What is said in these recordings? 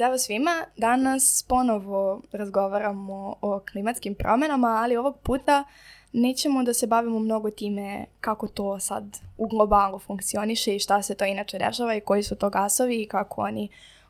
Zdravo svima, danas ponovo razgovaramo o klimatskim promjenama, ali ovog puta nećemo da se bavimo mnogo time kako to sad u globalu funkcioniše i šta se to inače dešava i koji su to gasovi i kako oni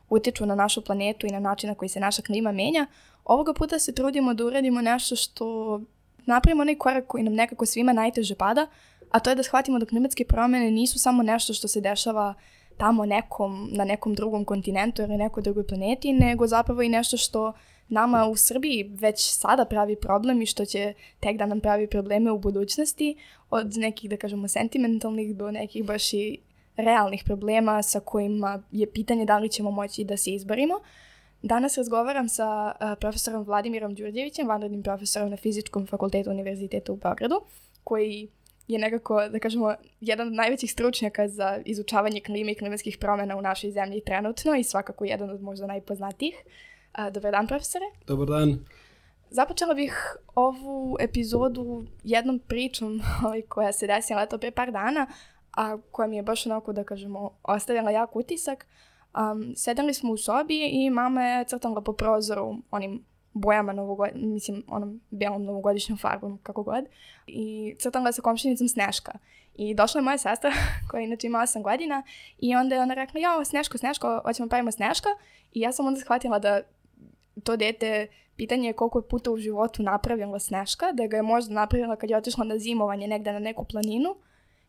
utiču na našu planetu i na način na koji se naša klima menja. Ovoga puta se trudimo da uradimo nešto što napravimo onaj korak koji nam nekako svima najteže pada, a to je da shvatimo da klimatske promjene nisu samo nešto što se dešava tamo nekom, na nekom drugom kontinentu ili nekoj drugoj planeti, nego zapravo i nešto što nama u Srbiji već sada pravi problem i što će tek da nam pravi probleme u budućnosti, od nekih, da kažemo, sentimentalnih do nekih baš i realnih problema sa kojima je pitanje da li ćemo moći da se izborimo. Danas razgovaram sa profesorom Vladimirom Đurđevićem, vanrednim profesorom na Fizičkom fakultetu Univerziteta u Beogradu, koji je nekako, da kažemo, jedan od najvećih stručnjaka za izučavanje klime i klimatskih promjena u našoj zemlji trenutno i svakako jedan od možda najpoznatijih. Dobar dan, profesore. Dobar dan. Započela bih ovu epizodu jednom pričom ovaj, koja se desila to pre par dana, a koja mi je baš onako, da kažemo, ostavila jak utisak. Um, sedeli smo u sobi i mama je crtala po prozoru onim bojama novogodišnjim, mislim, onom belom novogodišnjom farbom, kako god. I crtala sa komšinicom Sneška. I došla je moja sestra, koja inače ima 8 godina, i onda je ona rekla, jao, Sneško, Sneško, hoćemo pravimo Sneška. I ja sam onda shvatila da to dete, pitanje je koliko je puta u životu napravila Sneška, da ga je možda napravila kad je otišla na zimovanje negde na neku planinu,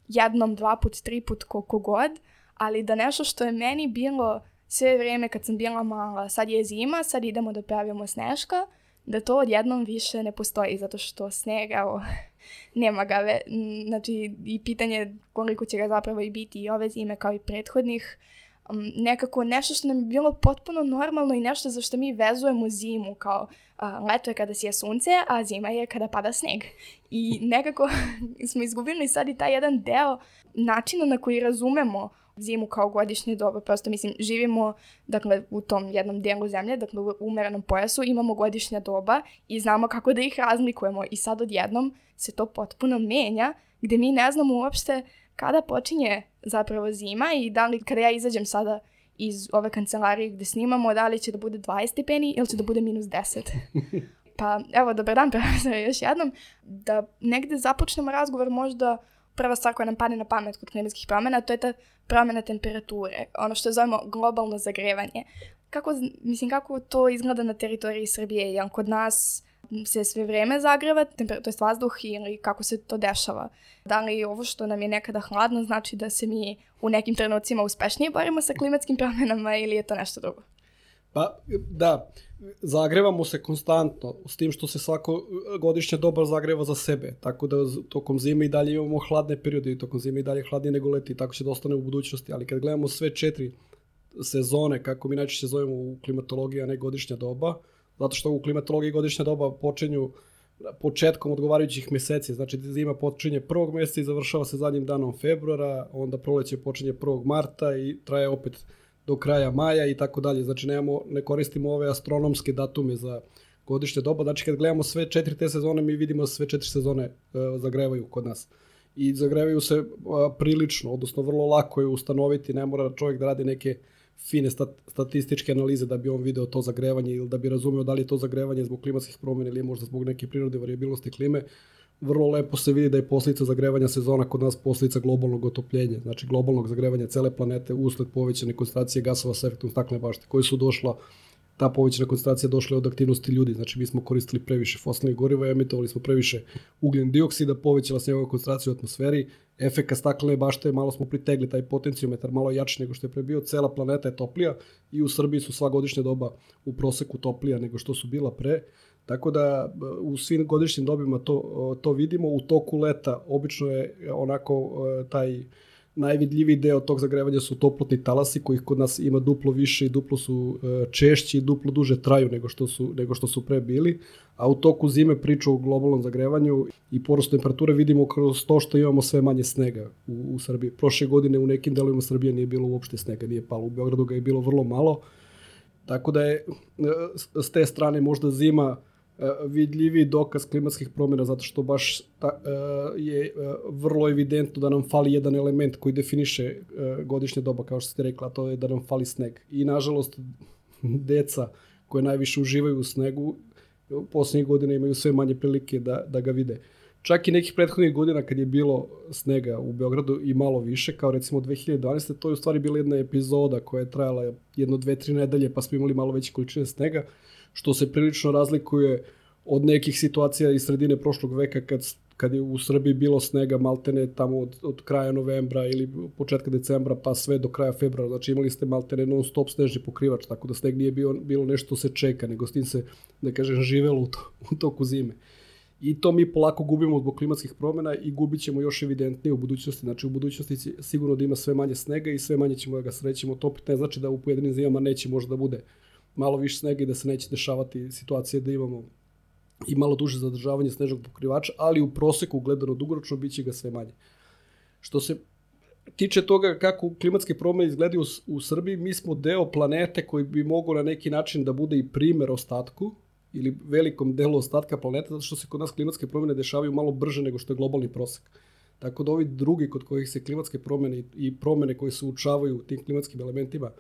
jednom, dva put, tri put, koliko god, ali da nešto što je meni bilo sve vrijeme kad sam bila mala, sad je zima, sad idemo da pravimo sneška, da to odjednom više ne postoji, zato što sneg, evo, nema ga, ve, znači i pitanje koliko će ga zapravo i biti i ove zime kao i prethodnih, um, nekako nešto što nam je bilo potpuno normalno i nešto za što mi vezujemo zimu, kao uh, leto je kada sije sunce, a zima je kada pada sneg. I nekako smo izgubili sad i taj jedan deo načina na koji razumemo zimu kao godišnje doba, prosto mislim živimo dakle u tom jednom delu zemlje, dakle u umerenom pojasu imamo godišnja doba i znamo kako da ih razlikujemo i sad odjednom se to potpuno menja gde mi ne znamo uopšte kada počinje zapravo zima i da li kada ja izađem sada iz ove kancelarije gde snimamo, da li će da bude 20 stepeni ili će da bude minus 10. Pa evo, dobar dan profesor još jednom, da negde započnemo razgovor možda prva stvar koja nam padne na pamet kod klimatskih promjena, to je ta promjena temperature, ono što zovemo globalno zagrevanje. Kako, mislim, kako to izgleda na teritoriji Srbije? Jel kod nas se sve vrijeme zagreva, to je vazduh ili kako se to dešava? Da li ovo što nam je nekada hladno znači da se mi u nekim trenucima uspešnije borimo sa klimatskim promjenama ili je to nešto drugo? Pa, da, zagrevamo se konstantno, s tim što se svako godišnje doba zagreva za sebe, tako da tokom zime i dalje imamo hladne periode i tokom zime i dalje hladnije nego leti, tako će da ostane u budućnosti, ali kad gledamo sve četiri sezone, kako mi najčešće zovemo u klimatologiji, a ne godišnja doba, zato što u klimatologiji godišnja doba počinju početkom odgovarajućih meseci, znači zima počinje prvog mjeseca i završava se zadnjim danom februara, onda proleće počinje 1. marta i traje opet do kraja maja i tako dalje. Znači nemamo, ne koristimo ove astronomske datume za godišnje doba. Znači kad gledamo sve četiri te sezone, mi vidimo sve četiri sezone uh, zagrevaju kod nas. I zagrevaju se uh, prilično, odnosno vrlo lako je ustanoviti, ne mora čovjek da radi neke fine stat, statističke analize da bi on video to zagrevanje ili da bi razumio da li je to zagrevanje zbog klimatskih promjena ili možda zbog neke prirode variabilnosti klime vrlo lepo se vidi da je posljedica zagrevanja sezona kod nas posljedica globalnog otopljenja, znači globalnog zagrevanja cele planete usled povećane koncentracije gasova sa efektom staklene bašte, koji su došla ta povećana koncentracija došla od aktivnosti ljudi, znači mi smo koristili previše fosilnih goriva, emitovali smo previše ugljen dioksida, povećala se njegova koncentracija u atmosferi, efeka staklene bašte, malo smo pritegli taj potencijometar, malo jači nego što je pre bio, cela planeta je toplija i u Srbiji su sva godišnja doba u proseku toplija nego što su bila pre. Tako da u svim godišnjim dobima to, to vidimo. U toku leta obično je onako taj najvidljiviji deo tog zagrevanja su toplotni talasi kojih kod nas ima duplo više i duplo su češći i duplo duže traju nego što su, nego što su pre bili. A u toku zime priču o globalnom zagrevanju i porastu temperature vidimo kroz to što imamo sve manje snega u, u Srbiji. Prošle godine u nekim delovima Srbije nije bilo uopšte snega, nije palo. U Beogradu ga je bilo vrlo malo. Tako da je s te strane možda zima E, vidljivi dokaz klimatskih promjena zato što baš ta, e, je e, vrlo evidentno da nam fali jedan element koji definiše godišnje doba kao što ste rekla, to je da nam fali sneg. I nažalost deca koje najviše uživaju u snegu, poslednjih godina imaju sve manje prilike da, da ga vide. Čak i nekih prethodnih godina kad je bilo snega u Beogradu i malo više, kao recimo 2012. to je u stvari bila jedna epizoda koja je trajala jedno, dve, tri nedelje, pa smo imali malo veće količine snega, što se prilično razlikuje od nekih situacija iz sredine prošlog veka kad kad je u Srbiji bilo snega maltene tamo od, od kraja novembra ili početka decembra pa sve do kraja februara, znači imali ste maltene non stop snežni pokrivač, tako da sneg nije bio, bilo nešto se čeka, nego s tim se, da kažem, živelo u, to, u toku zime. I to mi polako gubimo zbog klimatskih promena i gubit ćemo još evidentnije u budućnosti. Znači u budućnosti sigurno da ima sve manje snega i sve manje ćemo da ga srećemo. To ne znači da u pojedinim zimama neće možda da bude malo više snega i da se neće dešavati situacije da imamo i malo duže zadržavanje snežnog pokrivača, ali u proseku gledano dugoročno biće ga sve manje. Što se tiče toga kako klimatske promene izgledaju u, u Srbiji, mi smo deo planete koji bi mogao na neki način da bude i primer ostatku ili velikom delu ostatka planeta, zato što se kod nas klimatske promene dešavaju malo brže nego što je globalni prosek. Tako da ovi drugi kod kojih se klimatske promene i promene koje se učavaju tim klimatskim elementima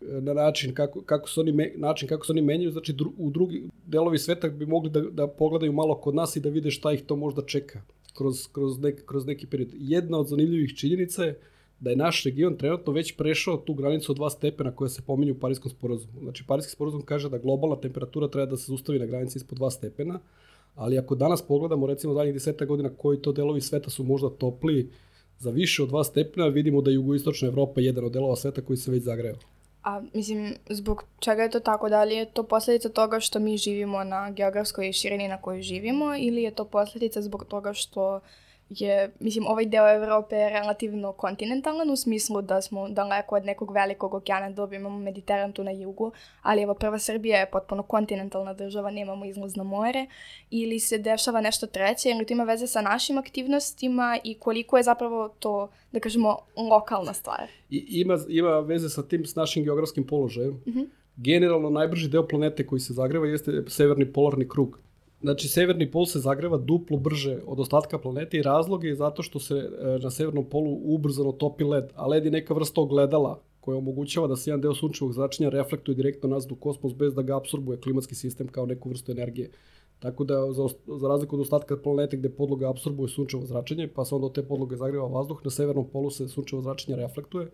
na način kako, kako se oni me, način kako se oni menjaju, znači dru, u drugi delovi sveta bi mogli da, da pogledaju malo kod nas i da vide šta ih to možda čeka kroz, kroz, nek, kroz neki period. Jedna od zanimljivih činjenica je da je naš region trenutno već prešao tu granicu od 2 stepena koja se pominju u Parijskom sporazumu. Znači, Parijski sporazum kaže da globalna temperatura treba da se zustavi na granici ispod 2 stepena, ali ako danas pogledamo recimo zadnjih deseta godina koji to delovi sveta su možda topliji za više od 2 stepena, vidimo da je jugoistočna Evropa jedan od delova sveta koji se već zagreo. A mislim, zbog čega je to tako? Da li je to posledica toga što mi živimo na geografskoj širini na kojoj živimo ili je to posledica zbog toga što je, mislim, ovaj deo Evrope je relativno kontinentalan u smislu da smo daleko od nekog velikog okeana, da imamo Mediteran tu na jugu, ali evo prva Srbija je potpuno kontinentalna država, nemamo izlaz na more, ili se dešava nešto treće, ili to ima veze sa našim aktivnostima i koliko je zapravo to, da kažemo, lokalna stvar. I, ima, ima veze sa tim, s našim geografskim položajem. Mm -hmm. Generalno, najbrži deo planete koji se zagreva jeste severni polarni krug Znači, severni pol se zagreva duplo brže od ostatka planete i razlog je zato što se e, na severnom polu ubrzano topi led, a led je neka vrsta ogledala koja omogućava da se jedan deo sunčevog zračenja reflektuje direktno nazad u kosmos bez da ga absorbuje klimatski sistem kao neku vrstu energije. Tako da, za, za razliku od ostatka planete gde podloga absorbuje sunčevo zračenje, pa se onda od te podloge zagreva vazduh, na severnom polu se sunčevo zračenje reflektuje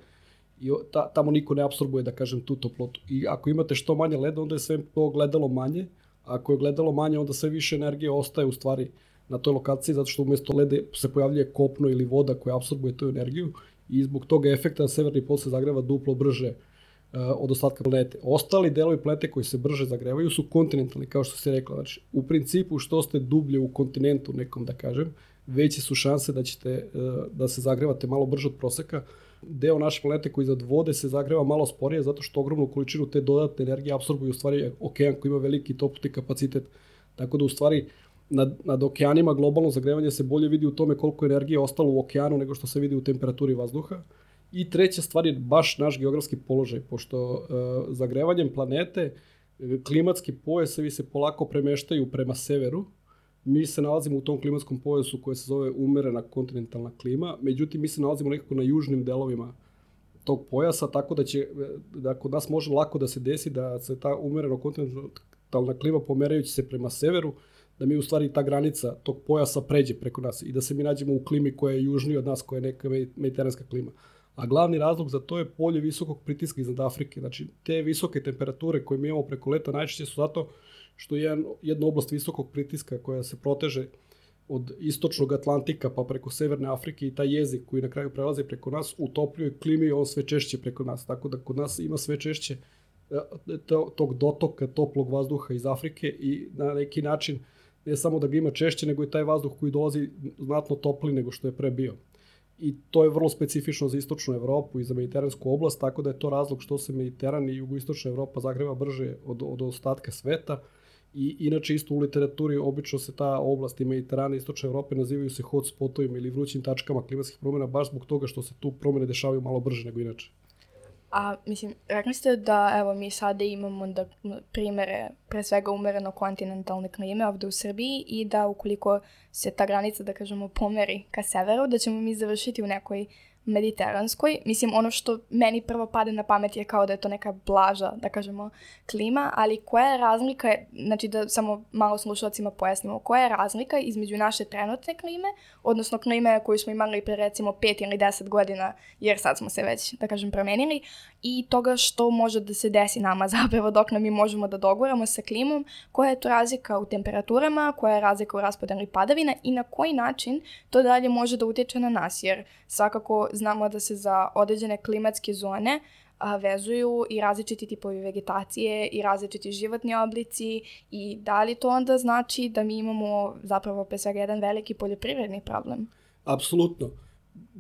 i ta, tamo niko ne absorbuje, da kažem, tu toplotu. I ako imate što manje leda, onda je sve to gledalo manje, Ako je gledalo manje, onda sve više energije ostaje u stvari na toj lokaciji, zato što umesto lede se pojavljuje kopno ili voda koja absorbuje tu energiju i zbog toga efekta severni pol se zagreva duplo brže uh, od ostatka planete. Ostali delovi planete koji se brže zagrevaju su kontinentalni, kao što se rekla. Znači, u principu, što ste dublje u kontinentu nekom, da kažem, veće su šanse da ćete uh, da se zagrevate malo brže od proseka, deo naše planete koji iznad vode se zagreva malo sporije zato što ogromnu količinu te dodatne energije apsorbuju u stvari okean koji ima veliki toplotni kapacitet. Tako da u stvari nad, nad okeanima globalno zagrevanje se bolje vidi u tome koliko energije je ostalo u okeanu nego što se vidi u temperaturi vazduha. I treća stvar je baš naš geografski položaj, pošto uh, zagrevanjem planete klimatski pojasevi se polako premeštaju prema severu, mi se nalazimo u tom klimatskom pojasu koje se zove umerena kontinentalna klima, međutim mi se nalazimo nekako na južnim delovima tog pojasa, tako da će, da kod nas može lako da se desi da se ta umereno kontinentalna klima pomerajući se prema severu, da mi u stvari ta granica tog pojasa pređe preko nas i da se mi nađemo u klimi koja je južnija od nas, koja je neka mediteranska klima. A glavni razlog za to je polje visokog pritiska iznad Afrike. Znači, te visoke temperature koje mi imamo preko leta najčešće su zato što je jedna oblast visokog pritiska koja se proteže od istočnog Atlantika pa preko Severne Afrike i taj jezik koji na kraju prelazi preko nas u topljoj klimi on sve češće preko nas. Tako da kod nas ima sve češće e, tog dotoka toplog vazduha iz Afrike i na neki način ne samo da ga ima češće, nego i taj vazduh koji dolazi znatno topli nego što je pre bio. I to je vrlo specifično za istočnu Evropu i za mediteransku oblast, tako da je to razlog što se Mediteran i jugoistočna Evropa zagreva brže od, od ostatka sveta. I inače isto u literaturi obično se ta oblast i Mediterana i Istočne Evrope nazivaju se hotspotovima ili vrućim tačkama klimatskih promjena baš zbog toga što se tu promjene dešavaju malo brže nego inače. A, mislim, rekli ste da, evo, mi sada imamo da primere, pre svega umereno kontinentalne klime ovde u Srbiji i da ukoliko se ta granica, da kažemo, pomeri ka severu, da ćemo mi završiti u nekoj mediteranskoj. Mislim, ono što meni prvo pade na pamet je kao da je to neka blaža, da kažemo, klima, ali koja je razlika, znači da samo malo slušalcima pojasnimo, koja je razlika između naše trenutne klime, odnosno klime koju smo imali pre recimo 5 ili 10 godina, jer sad smo se već, da kažem, promenili, i toga što može da se desi nama zapravo dok nam mi možemo da doguramo sa klimom, koja je to razlika u temperaturama, koja je razlika u raspodeli padavina i na koji način to dalje može da utječe na nas, jer svakako znamo da se za određene klimatske zone a, vezuju i različiti tipovi vegetacije i različiti životni oblici i da li to onda znači da mi imamo zapravo pre svega jedan veliki poljoprivredni problem? Apsolutno.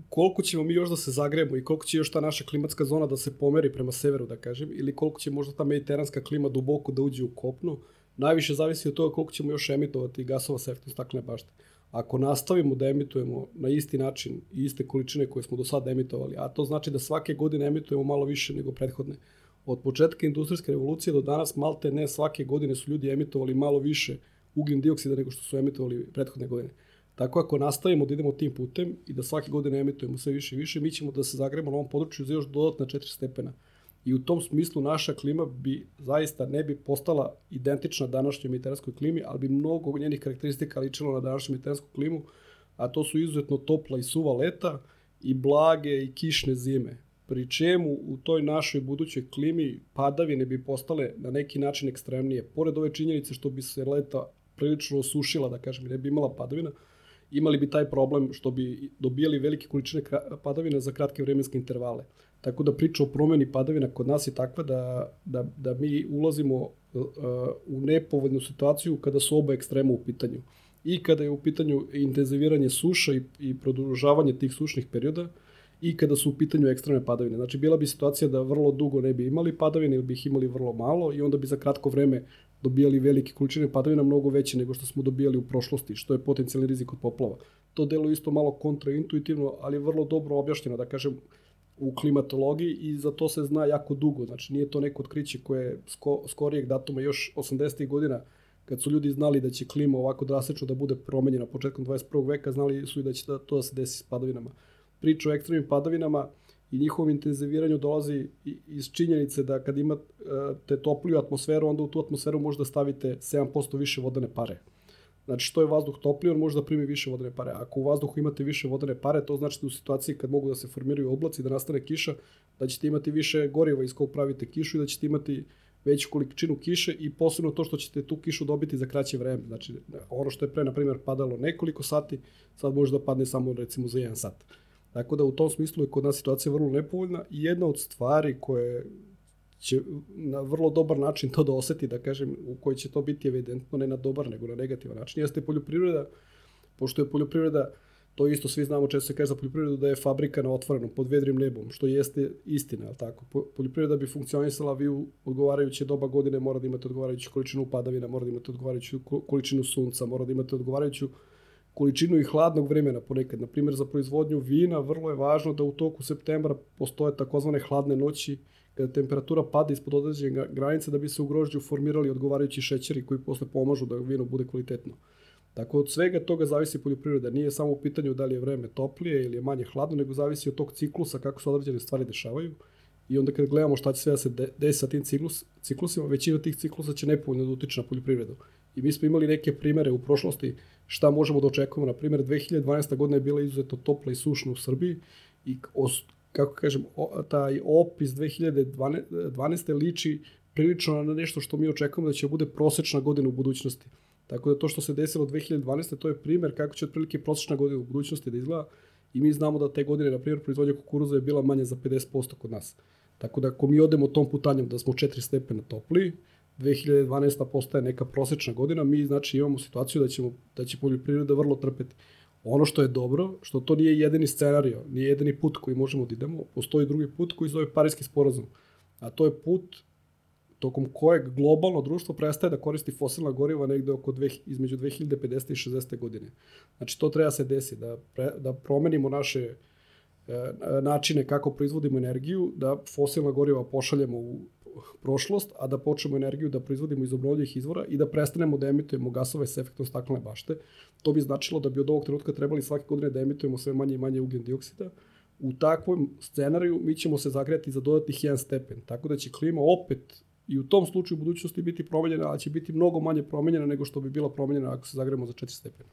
Koliko ćemo mi još da se zagremo i koliko će još ta naša klimatska zona da se pomeri prema severu, da kažem, ili koliko će možda ta mediteranska klima duboko da uđe u kopnu, najviše zavisi od toga koliko ćemo još emitovati gasova sa efektom staklene bašte. Ako nastavimo da emitujemo na isti način i iste količine koje smo do sada emitovali, a to znači da svake godine emitujemo malo više nego prethodne, od početka industrijske revolucije do danas malte ne svake godine su ljudi emitovali malo više ugljen dioksida nego što su emitovali prethodne godine. Tako ako nastavimo da idemo tim putem i da svake godine emitujemo sve više i više, mi ćemo da se zagremo na ovom području za još dodatna 4 stepena. I u tom smislu naša klima bi zaista ne bi postala identična današnjoj mediteranskoj klimi, ali bi mnogo njenih karakteristika ličilo na današnju mediteransku klimu, a to su izuzetno topla i suva leta i blage i kišne zime. Pri čemu u toj našoj budućoj klimi padavine bi postale na neki način ekstremnije. Pored ove činjenice što bi se leta prilično osušila, da kažem, ne bi imala padavina, imali bi taj problem što bi dobijali velike količine padavina za kratke vremenske intervale. Tako da priča o promeni padavina kod nas je takva da, da, da mi ulazimo uh, u nepovoljnu situaciju kada su oba ekstrema u pitanju. I kada je u pitanju intenziviranje suša i, i produžavanje tih sušnih perioda, i kada su u pitanju ekstremne padavine. Znači, bila bi situacija da vrlo dugo ne bi imali padavine ili bi ih imali vrlo malo i onda bi za kratko vreme dobijali velike količine padavina mnogo veće nego što smo dobijali u prošlosti, što je potencijalni rizik od poplava. To delo isto malo kontraintuitivno, ali vrlo dobro objašnjeno, da kažem, u klimatologiji i za to se zna jako dugo. Znači nije to neko otkriće koje je sko, skorijeg datuma još 80. godina kad su ljudi znali da će klima ovako drastično da bude promenjena početkom 21. veka, znali su i da će da, to da se desi s padavinama. Priča o ekstremnim padavinama i njihovom intenziviranju dolazi iz činjenice da kad imate topliju atmosferu, onda u tu atmosferu možda stavite 7% više vodene pare. Znači, što je vazduh topliji, on može da primi više vodene pare. Ako u vazduhu imate više vodene pare, to znači da u situaciji kad mogu da se formiraju oblaci, da nastane kiša, da ćete imati više goriva iz kog pravite kišu i da ćete imati veću količinu kiše i posebno to što ćete tu kišu dobiti za kraće vreme. Znači, ono što je pre, na primjer, padalo nekoliko sati, sad može da padne samo recimo za jedan sat. Tako da u tom smislu je kod nas situacija vrlo nepovoljna i jedna od stvari koje će na vrlo dobar način to da oseti, da kažem, u kojoj će to biti evidentno ne na dobar, nego na negativan način, jeste poljoprivreda, pošto je poljoprivreda, to isto svi znamo često se kaže za poljoprivredu da je fabrika na otvorenom, pod vedrim nebom, što jeste istina, ali tako? Poljoprivreda bi funkcionisala, vi u odgovarajuće doba godine mora da imate odgovarajuću količinu padavina, mora da imate odgovarajuću količinu sunca, mora da imate odgovarajuću količinu i hladnog vremena ponekad. Na primjer, za proizvodnju vina vrlo je važno da u toku septembra postoje takozvane hladne noći, kada temperatura pada ispod određene granice da bi se u grožđu formirali odgovarajući šećeri koji posle pomažu da vino bude kvalitetno. Tako od svega toga zavisi poljoprivreda. Nije samo u pitanju da li je vreme toplije ili je manje hladno, nego zavisi od tog ciklusa kako se određene stvari dešavaju. I onda kad gledamo šta će sve da se desi sa tim ciklus, ciklusima, većina tih ciklusa će nepovoljno da utiče na poljoprivredu. I mi smo imali neke primere u prošlosti šta možemo da očekujemo. Na primjer, 2012. godina je bila izuzetno topla i sušna u Srbiji i kako kažem, o, taj opis 2012. liči prilično na nešto što mi očekujemo da će bude prosečna godina u budućnosti. Tako da to što se desilo 2012. to je primer kako će otprilike prosečna godina u budućnosti da izgleda i mi znamo da te godine, na primjer, proizvodnja kukuruza je bila manje za 50% kod nas. Tako da ako mi odemo tom putanjem da smo 4 stepena topli, 2012. postaje neka prosečna godina, mi znači imamo situaciju da, ćemo, da će poljoprivreda vrlo trpeti. Ono što je dobro, što to nije jedini scenario, nije jedini put koji možemo da idemo, postoji drugi put koji zove Parijski sporazum. A to je put tokom kojeg globalno društvo prestaje da koristi fosilna goriva negde oko dve, između 2050. i 60. godine. Znači to treba se desi, da, pre, da promenimo naše e, načine kako proizvodimo energiju, da fosilna goriva pošaljemo u prošlost, a da počnemo energiju da proizvodimo iz obnovljivih izvora i da prestanemo da emitujemo gasove sa efektom staklene bašte. To bi značilo da bi od ovog trenutka trebali svake godine da emitujemo sve manje i manje ugljen dioksida, u takvom scenariju mi ćemo se zagrejati za dodatnih 1 stepen. Tako da će klima opet i u tom slučaju u budućnosti biti promenjena, ali će biti mnogo manje promenjena nego što bi bila promenjena ako se zagrejemo za 4 stepena.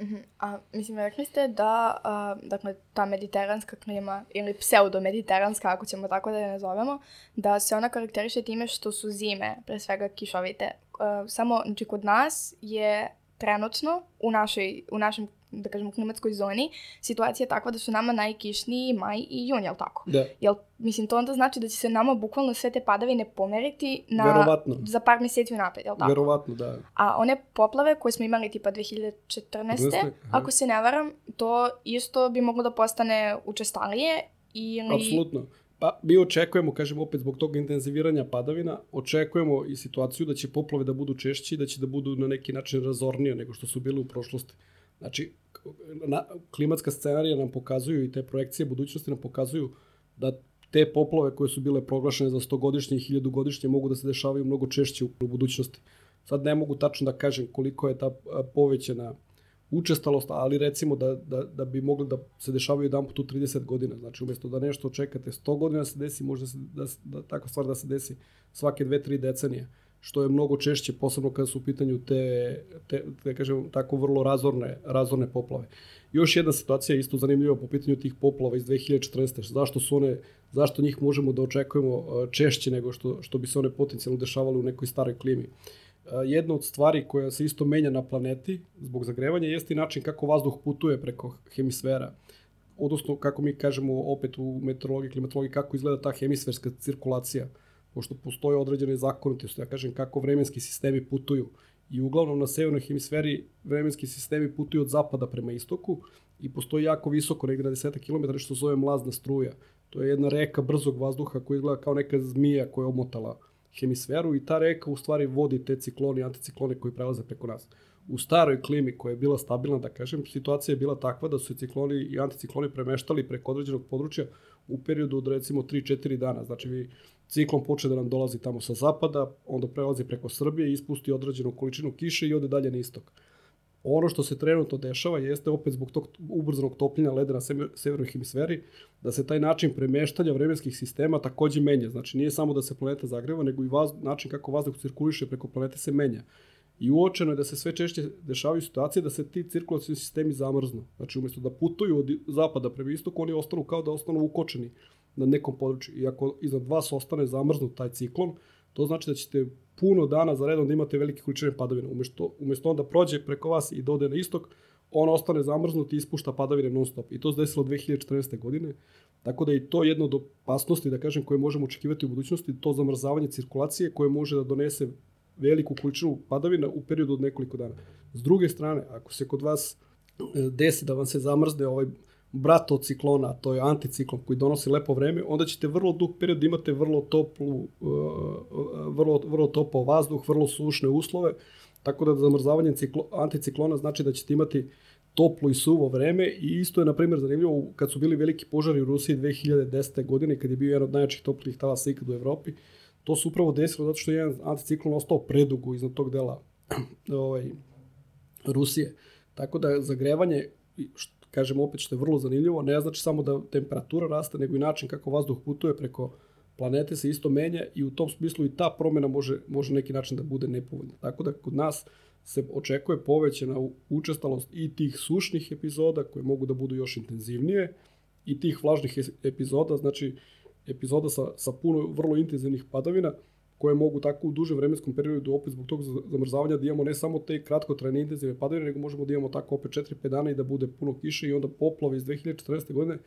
-huh. A, mislim, rekli ste da, a, dakle, ta mediteranska klima, ili pseudo-mediteranska, ako ćemo tako da je nazovemo, da se ona karakteriše time što su zime, pre svega kišovite. A, samo, znači, kod nas je trenutno u, našoj, u našem da kažemo, klimatskoj zoni, situacija je takva da su nama najkišniji maj i jun, jel tako? Da. Jel, mislim, to onda znači da će se nama bukvalno sve te padavine pomeriti na, Verovatno. za par meseci unapred, jel tako? Verovatno, da. A one poplave koje smo imali tipa 2014. Aha. ako se ne varam, to isto bi moglo da postane učestalije ili... Apsolutno. Pa mi očekujemo, kažem opet zbog tog intenziviranja padavina, očekujemo i situaciju da će poplave da budu češći, da će da budu na neki način razornije nego što su bile u prošlosti. Znači, na, klimatska scenarija nam pokazuju i te projekcije budućnosti nam pokazuju da te poplave koje su bile proglašene za 100-godišnje i 1000-godišnje mogu da se dešavaju mnogo češće u budućnosti. Sad ne mogu tačno da kažem koliko je ta povećana učestalost, ali recimo da, da, da bi mogli da se dešavaju jedan put u 30 godina. Znači, umesto da nešto čekate 100 godina da se desi, može se, da, da takva stvar da se desi svake 2-3 decenije što je mnogo češće, posebno kada su u pitanju te, te, te kažem, tako vrlo razorne, razorne poplave. Još jedna situacija isto zanimljiva po pitanju tih poplava iz 2014. Zašto su one, zašto njih možemo da očekujemo češće nego što, što bi se one potencijalno dešavale u nekoj staroj klimi. Jedna od stvari koja se isto menja na planeti zbog zagrevanja jeste i način kako vazduh putuje preko hemisfera odnosno kako mi kažemo opet u meteorologiji, klimatologiji, kako izgleda ta hemisferska cirkulacija. Uh, pošto postoje određene zakonitosti, ja kažem kako vremenski sistemi putuju. I uglavnom na severnoj hemisferi vremenski sistemi putuju od zapada prema istoku i postoji jako visoko, negde na 10 km, što zove mlazna struja. To je jedna reka brzog vazduha koja izgleda kao neka zmija koja je omotala hemisferu i ta reka u stvari vodi te ciklone i anticiklone koji prelaze preko nas. U staroj klimi koja je bila stabilna, da kažem, situacija je bila takva da su se cikloni i anticikloni premeštali preko određenog područja u periodu od recimo 3-4 dana. Znači vi ciklon počne da nam dolazi tamo sa zapada, onda prelazi preko Srbije, ispusti određenu količinu kiše i ode dalje na istok. Ono što se trenutno dešava jeste opet zbog tog ubrzanog topljenja leda na severnoj hemisferi, da se taj način premeštanja vremenskih sistema takođe menja. Znači nije samo da se planeta zagreva, nego i vaz, način kako vazduh cirkuliše preko planete se menja. I uočeno je da se sve češće dešavaju situacije da se ti cirkulacijni sistemi zamrznu. Znači umesto da putuju od zapada prema istoku, oni ostanu kao da ostanu ukočeni na nekom području. I ako iznad vas ostane zamrznut taj ciklon, to znači da ćete puno dana za redom da imate velike količine padavina. Umesto, umesto onda prođe preko vas i dode na istok, on ostane zamrznut i ispušta padavine non stop. I to se desilo 2014. godine. Tako da je to jedno od opasnosti, da kažem, koje možemo očekivati u budućnosti, to zamrzavanje cirkulacije koje može da donese veliku količinu padavina u periodu od nekoliko dana. S druge strane, ako se kod vas e, desi da vam se zamrzne ovaj brat od ciklona, to je anticiklon koji donosi lepo vreme, onda ćete vrlo dug period da imate vrlo toplu, uh, uh, vrlo, vrlo topao vazduh, vrlo sušne uslove, tako da zamrzavanje ciklo, anticiklona znači da ćete imati toplo i suvo vreme i isto je, na primjer, zanimljivo kad su bili veliki požari u Rusiji 2010. godine, kad je bio jedan od najjačih toplih talasa ikad u Evropi, to se upravo desilo zato što je jedan anticiklon ostao predugo iznad tog dela ovaj, Rusije. Tako da zagrevanje, kažem opet što je vrlo zanimljivo, ne znači samo da temperatura raste, nego i način kako vazduh putuje preko planete se isto menja i u tom smislu i ta promena može, može neki način da bude nepovoljna. Tako da kod nas se očekuje povećana učestalost i tih sušnih epizoda koje mogu da budu još intenzivnije i tih vlažnih epizoda, znači epizoda sa, sa puno vrlo intenzivnih padavina, koje mogu tako u dužem vremenskom periodu opet zbog tog zamrzavanja da imamo ne samo te kratkotrajne intenzivne padavine, nego možemo da imamo tako opet 4-5 dana i da bude puno kiše i onda poplave iz 2014. godine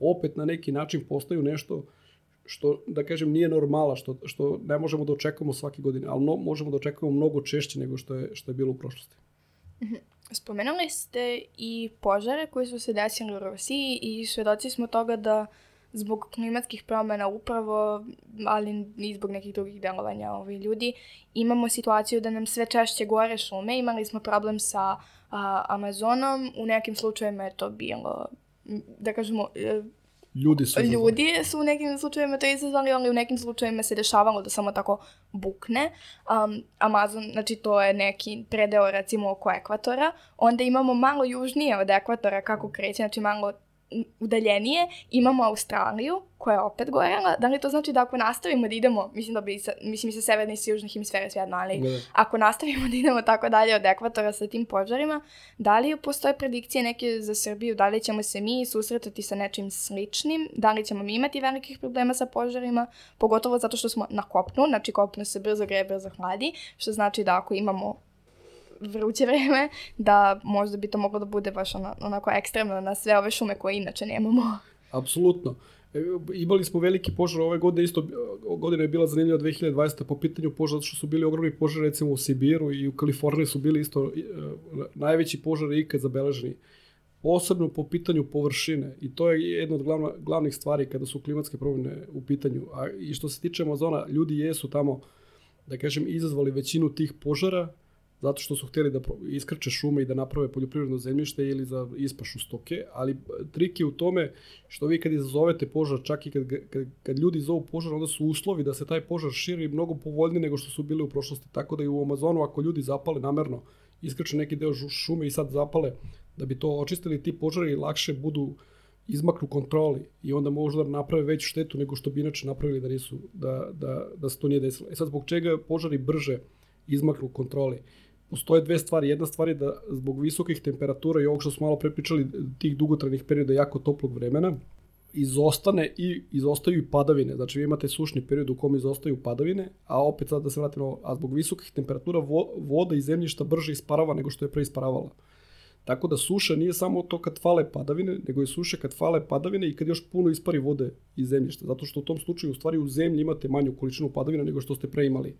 opet na neki način postaju nešto što, da kažem, nije normala, što, što ne možemo da očekujemo svake godine, ali no, možemo da očekujemo mnogo češće nego što je, što je bilo u prošlosti. Mhm. Spomenuli ste i požare koji su se desili u Rusiji i svedoci smo toga da zbog klimatskih promjena upravo, ali i zbog nekih drugih delovanja ovi ljudi, imamo situaciju da nam sve češće gore šume. Imali smo problem sa a, Amazonom, u nekim slučajevima je to bilo, da kažemo, e, Ljudi su, ljudi su u nekim slučajevima to izazvali, ali u nekim slučajevima se dešavalo da samo tako bukne. Um, Amazon, znači to je neki predeo recimo oko ekvatora. Onda imamo malo južnije od ekvatora kako kreće, znači malo udaljenije imamo Australiju koja je opet gorela. Da li to znači da ako nastavimo da idemo, mislim da bi, sa, mislim sa severne i sa južne hemisfere svejedno, ali Da. ako nastavimo da idemo tako dalje od ekvatora sa tim požarima, da li postoje predikcije neke za Srbiju, da li ćemo se mi susretati sa nečim sličnim, da li ćemo mi imati velikih problema sa požarima, pogotovo zato što smo na kopnu, znači kopno se brzo greje, brzo hladi, što znači da ako imamo vruće vreme, da možda bi to moglo da bude baš ono, onako ekstremno na sve ove šume koje inače nemamo. Apsolutno. E, Imali smo veliki požar ove godine, isto godina je bila zanimljiva 2020. po pitanju požara, zato što su bili ogromni požari recimo u Sibiru i u Kaliforniji su bili isto e, najveći požari ikad zabeleženi. Posebno po pitanju površine i to je jedna od glavna, glavnih stvari kada su klimatske promjene u pitanju. A, I što se tiče Amazona, ljudi jesu tamo, da kažem, izazvali većinu tih požara, zato što su htjeli da iskrče šume i da naprave poljoprivredno zemljište ili za ispašu stoke, ali trik je u tome što vi kad izazovete požar, čak i kad, kad, kad ljudi zovu požar, onda su uslovi da se taj požar širi mnogo povoljniji nego što su bili u prošlosti. Tako da i u Amazonu ako ljudi zapale namerno, iskrče neki deo šume i sad zapale, da bi to očistili, ti požari lakše budu izmaknu kontroli i onda možda naprave veću štetu nego što bi inače napravili da nisu da, da, da se to nije desilo. E sad zbog čega požari brže izmaknu kontroli? Postoje dve stvari. Jedna stvar je da zbog visokih temperatura i ovog što smo malo prepričali, tih dugotrajnih perioda jako toplog vremena, izostane i izostaju i padavine. Znači vi imate sušni period u kom izostaju padavine, a opet sad da se vratimo, a zbog visokih temperatura vo, voda iz zemljišta brže isparava nego što je pre isparavala. Tako da suša nije samo to kad fale padavine, nego je suša kad fale padavine i kad još puno ispari vode iz zemljišta. Zato što u tom slučaju u stvari u zemlji imate manju količinu padavina nego što ste pre imali.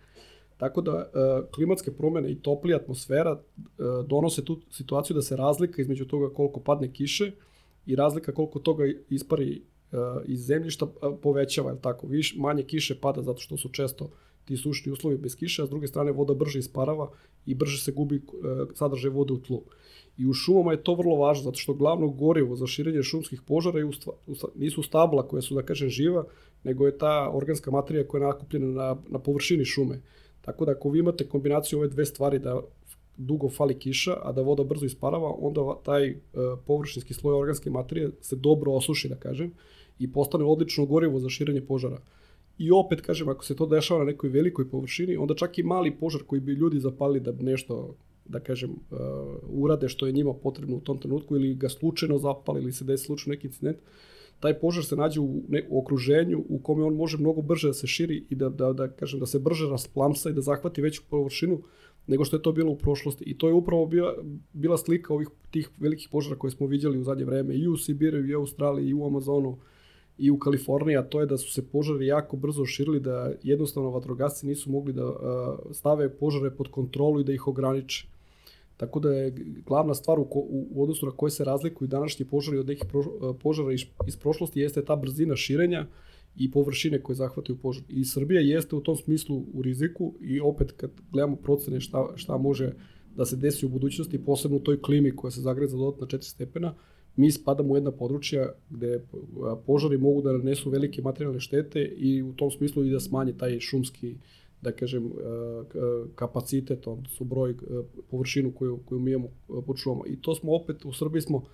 Tako da e, klimatske promene i toplija atmosfera e, donose tu situaciju da se razlika između toga koliko padne kiše i razlika koliko toga ispari e, iz zemljišta povećava, je tako? Viš, manje kiše pada zato što su često ti sušni uslovi bez kiše, a s druge strane voda brže isparava i brže se gubi sadržaj vode u tlu. I u šumama je to vrlo važno, zato što glavno gorivo za širenje šumskih požara je nisu stabla koja su, da kažem, živa, nego je ta organska materija koja je nakupljena na, na površini šume. Tako da ako vi imate kombinaciju ove dve stvari da dugo fali kiša, a da voda brzo isparava, onda taj uh, površinski sloj organske materije se dobro osuši, da kažem, i postane odlično gorivo za širenje požara. I opet, kažem, ako se to dešava na nekoj velikoj površini, onda čak i mali požar koji bi ljudi zapali da nešto da kažem, uh, urade što je njima potrebno u tom trenutku ili ga slučajno zapali ili se desi slučajno neki incident, taj požar se nađe u, ne, u okruženju u kome on može mnogo brže da se širi i da, da, da, kažem, da se brže rasplamsa i da zahvati veću površinu nego što je to bilo u prošlosti. I to je upravo bila, bila slika ovih tih velikih požara koje smo viđali u zadnje vreme i u Sibiru, i u Australiji, i u Amazonu, i u Kaliforniji, a to je da su se požari jako brzo širili, da jednostavno vatrogasci nisu mogli da uh, stave požare pod kontrolu i da ih ograniče. Tako da je glavna stvar u, u, u odnosu na koje se razlikuju današnji požari od nekih pro, požara iz, iz prošlosti jeste ta brzina širenja i površine koje zahvataju požar. I Srbija jeste u tom smislu u riziku i opet kad gledamo procene šta, šta može da se desi u budućnosti, posebno u toj klimi koja se zagreje za dodatna 4 stepena, mi spadamo u jedna područja gde požari mogu da nanesu velike materijalne štete i u tom smislu i da smanje taj šumski da kažem, kapacitet, odnosno broj, površinu koju, koju mi imamo pod šumama. I to smo opet, u Srbiji smo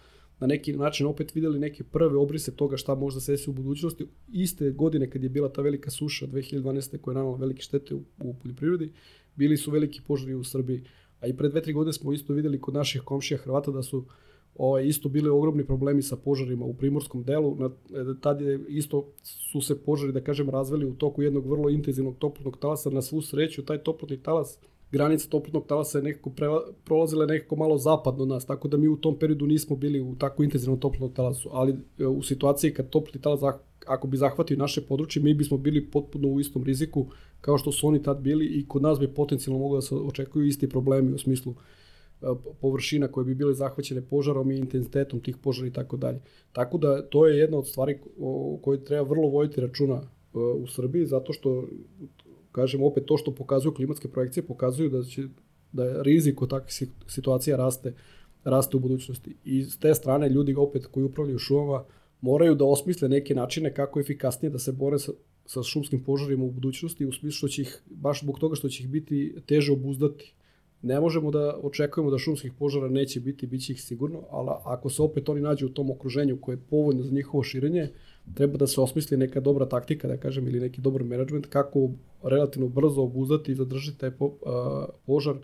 na neki način opet videli neke prve obrise toga šta može da se desi u budućnosti. Iste godine kad je bila ta velika suša 2012. koja je nanala velike štete u, u poljoprivredi, bili su veliki požari u Srbiji. A i pre dve, tri godine smo isto videli kod naših komšija Hrvata da su ovaj, isto bile ogromni problemi sa požarima u primorskom delu. Na, tad je isto su se požari, da kažem, razveli u toku jednog vrlo intenzivnog toplotnog talasa. Na svu sreću, taj toplotni talas, granica toplotnog talasa je nekako prela, prolazila nekako malo zapadno od nas, tako da mi u tom periodu nismo bili u tako intenzivnom toplotnom talasu. Ali e, u situaciji kad toplotni talas, ako bi zahvatio naše područje, mi bismo bili potpuno u istom riziku kao što su oni tad bili i kod nas bi potencijalno moglo da se očekuju isti problemi u smislu površina koje bi bile zahvaćene požarom i intenzitetom tih požara i tako dalje. Tako da to je jedna od stvari o kojoj treba vrlo vojiti računa u Srbiji, zato što, kažem opet, to što pokazuju klimatske projekcije, pokazuju da će da je rizik od takvih situacija raste, raste u budućnosti. I s te strane ljudi opet koji upravljaju šumama moraju da osmisle neke načine kako efikasnije da se bore sa, sa šumskim požarima u budućnosti, u smislu što će ih, baš zbog toga što će ih biti teže obuzdati Ne možemo da očekujemo da šumskih požara neće biti, bit će ih sigurno, ali ako se opet oni nađu u tom okruženju koje je povoljno za njihovo širenje, treba da se osmisli neka dobra taktika, da kažem, ili neki dobar management, kako relativno brzo obuzdati i zadržati taj požar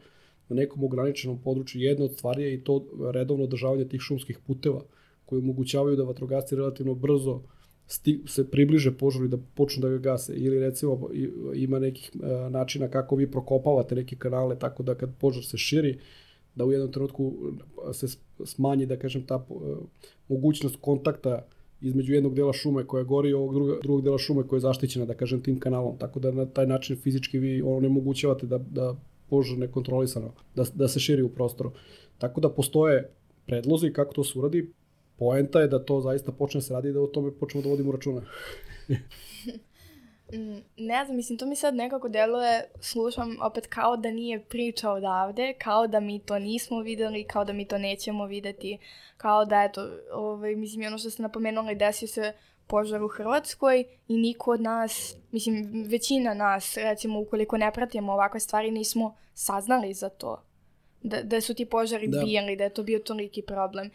na nekom ograničenom području. Jedna od stvari je i to redovno održavanje tih šumskih puteva, koji omogućavaju da vatrogasci relativno brzo sti, se približe požaru i da počnu da ga gase. Ili recimo ima nekih a, načina kako vi prokopavate neke kanale tako da kad požar se širi, da u jednom trenutku se smanji, da kažem, ta a, mogućnost kontakta između jednog dela šume koja gori i ovog drugog, drugog dela šume koja je zaštićena, da kažem, tim kanalom. Tako da na taj način fizički vi onemogućavate da, da požar nekontrolisano, da, da se širi u prostoru. Tako da postoje predlozi kako to se uradi. Poenta je da to zaista počne se radi i da o tome počnemo da vodimo računa. Mm, ne znam, mislim, to mi sad nekako deluje, slušam opet kao da nije priča odavde, kao da mi to nismo videli, kao da mi to nećemo videti, kao da, eto, ovaj, mislim, ono što ste napomenuli, desio se požar u Hrvatskoj i niko od nas, mislim, većina nas, recimo, ukoliko ne pratimo ovakve stvari, nismo saznali za to. Da, da su ti požari da. bijeli, da je to bio toliki problem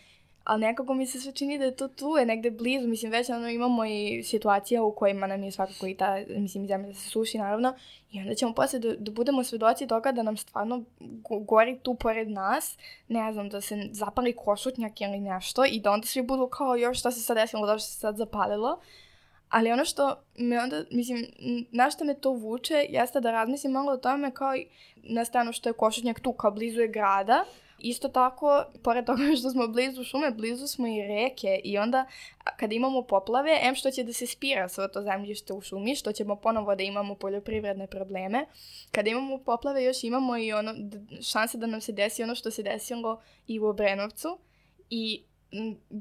ali nekako mi se sve čini da je to tu, je negde blizu, mislim već ono imamo i situacija u kojima nam je svakako i ta, mislim, zemlja se suši naravno i onda ćemo posle da, da budemo svedoci toga da nam stvarno gori tu pored nas, ne znam, da se zapali košutnjak ili nešto i da onda svi budu kao još šta se sad desilo, da što se sad zapalilo. Ali ono što me onda, mislim, na što me to vuče jeste da razmislim malo o tome kao i na stanu što je košutnjak tu, kao blizu je grada, Isto tako, pored toga što smo blizu šume, blizu smo i reke i onda kada imamo poplave, em što će da se spira svo to zemljište u šumi, što ćemo ponovo da imamo poljoprivredne probleme. Kada imamo poplave, još imamo i ono, šanse da nam se desi ono što se desilo i u Obrenovcu. I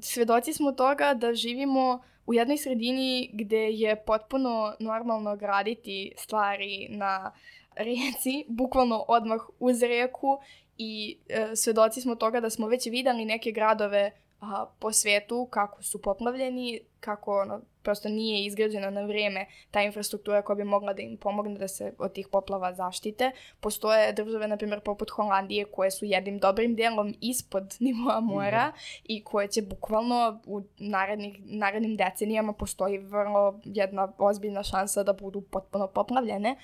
svedoci smo toga da živimo u jednoj sredini gde je potpuno normalno graditi stvari na reci, bukvalno odmah uz reku i e, svedoci smo toga da smo već videli neke gradove a, po svetu kako su poplavljeni, kako ono, prosto nije izgrađena na vreme ta infrastruktura koja bi mogla da im pomogne da se od tih poplava zaštite. Postoje države, na primjer, poput Holandije, koje su jednim dobrim delom ispod nivoa mora mm i koje će bukvalno u narednih, narednim decenijama postoji vrlo jedna ozbiljna šansa da budu potpuno poplavljene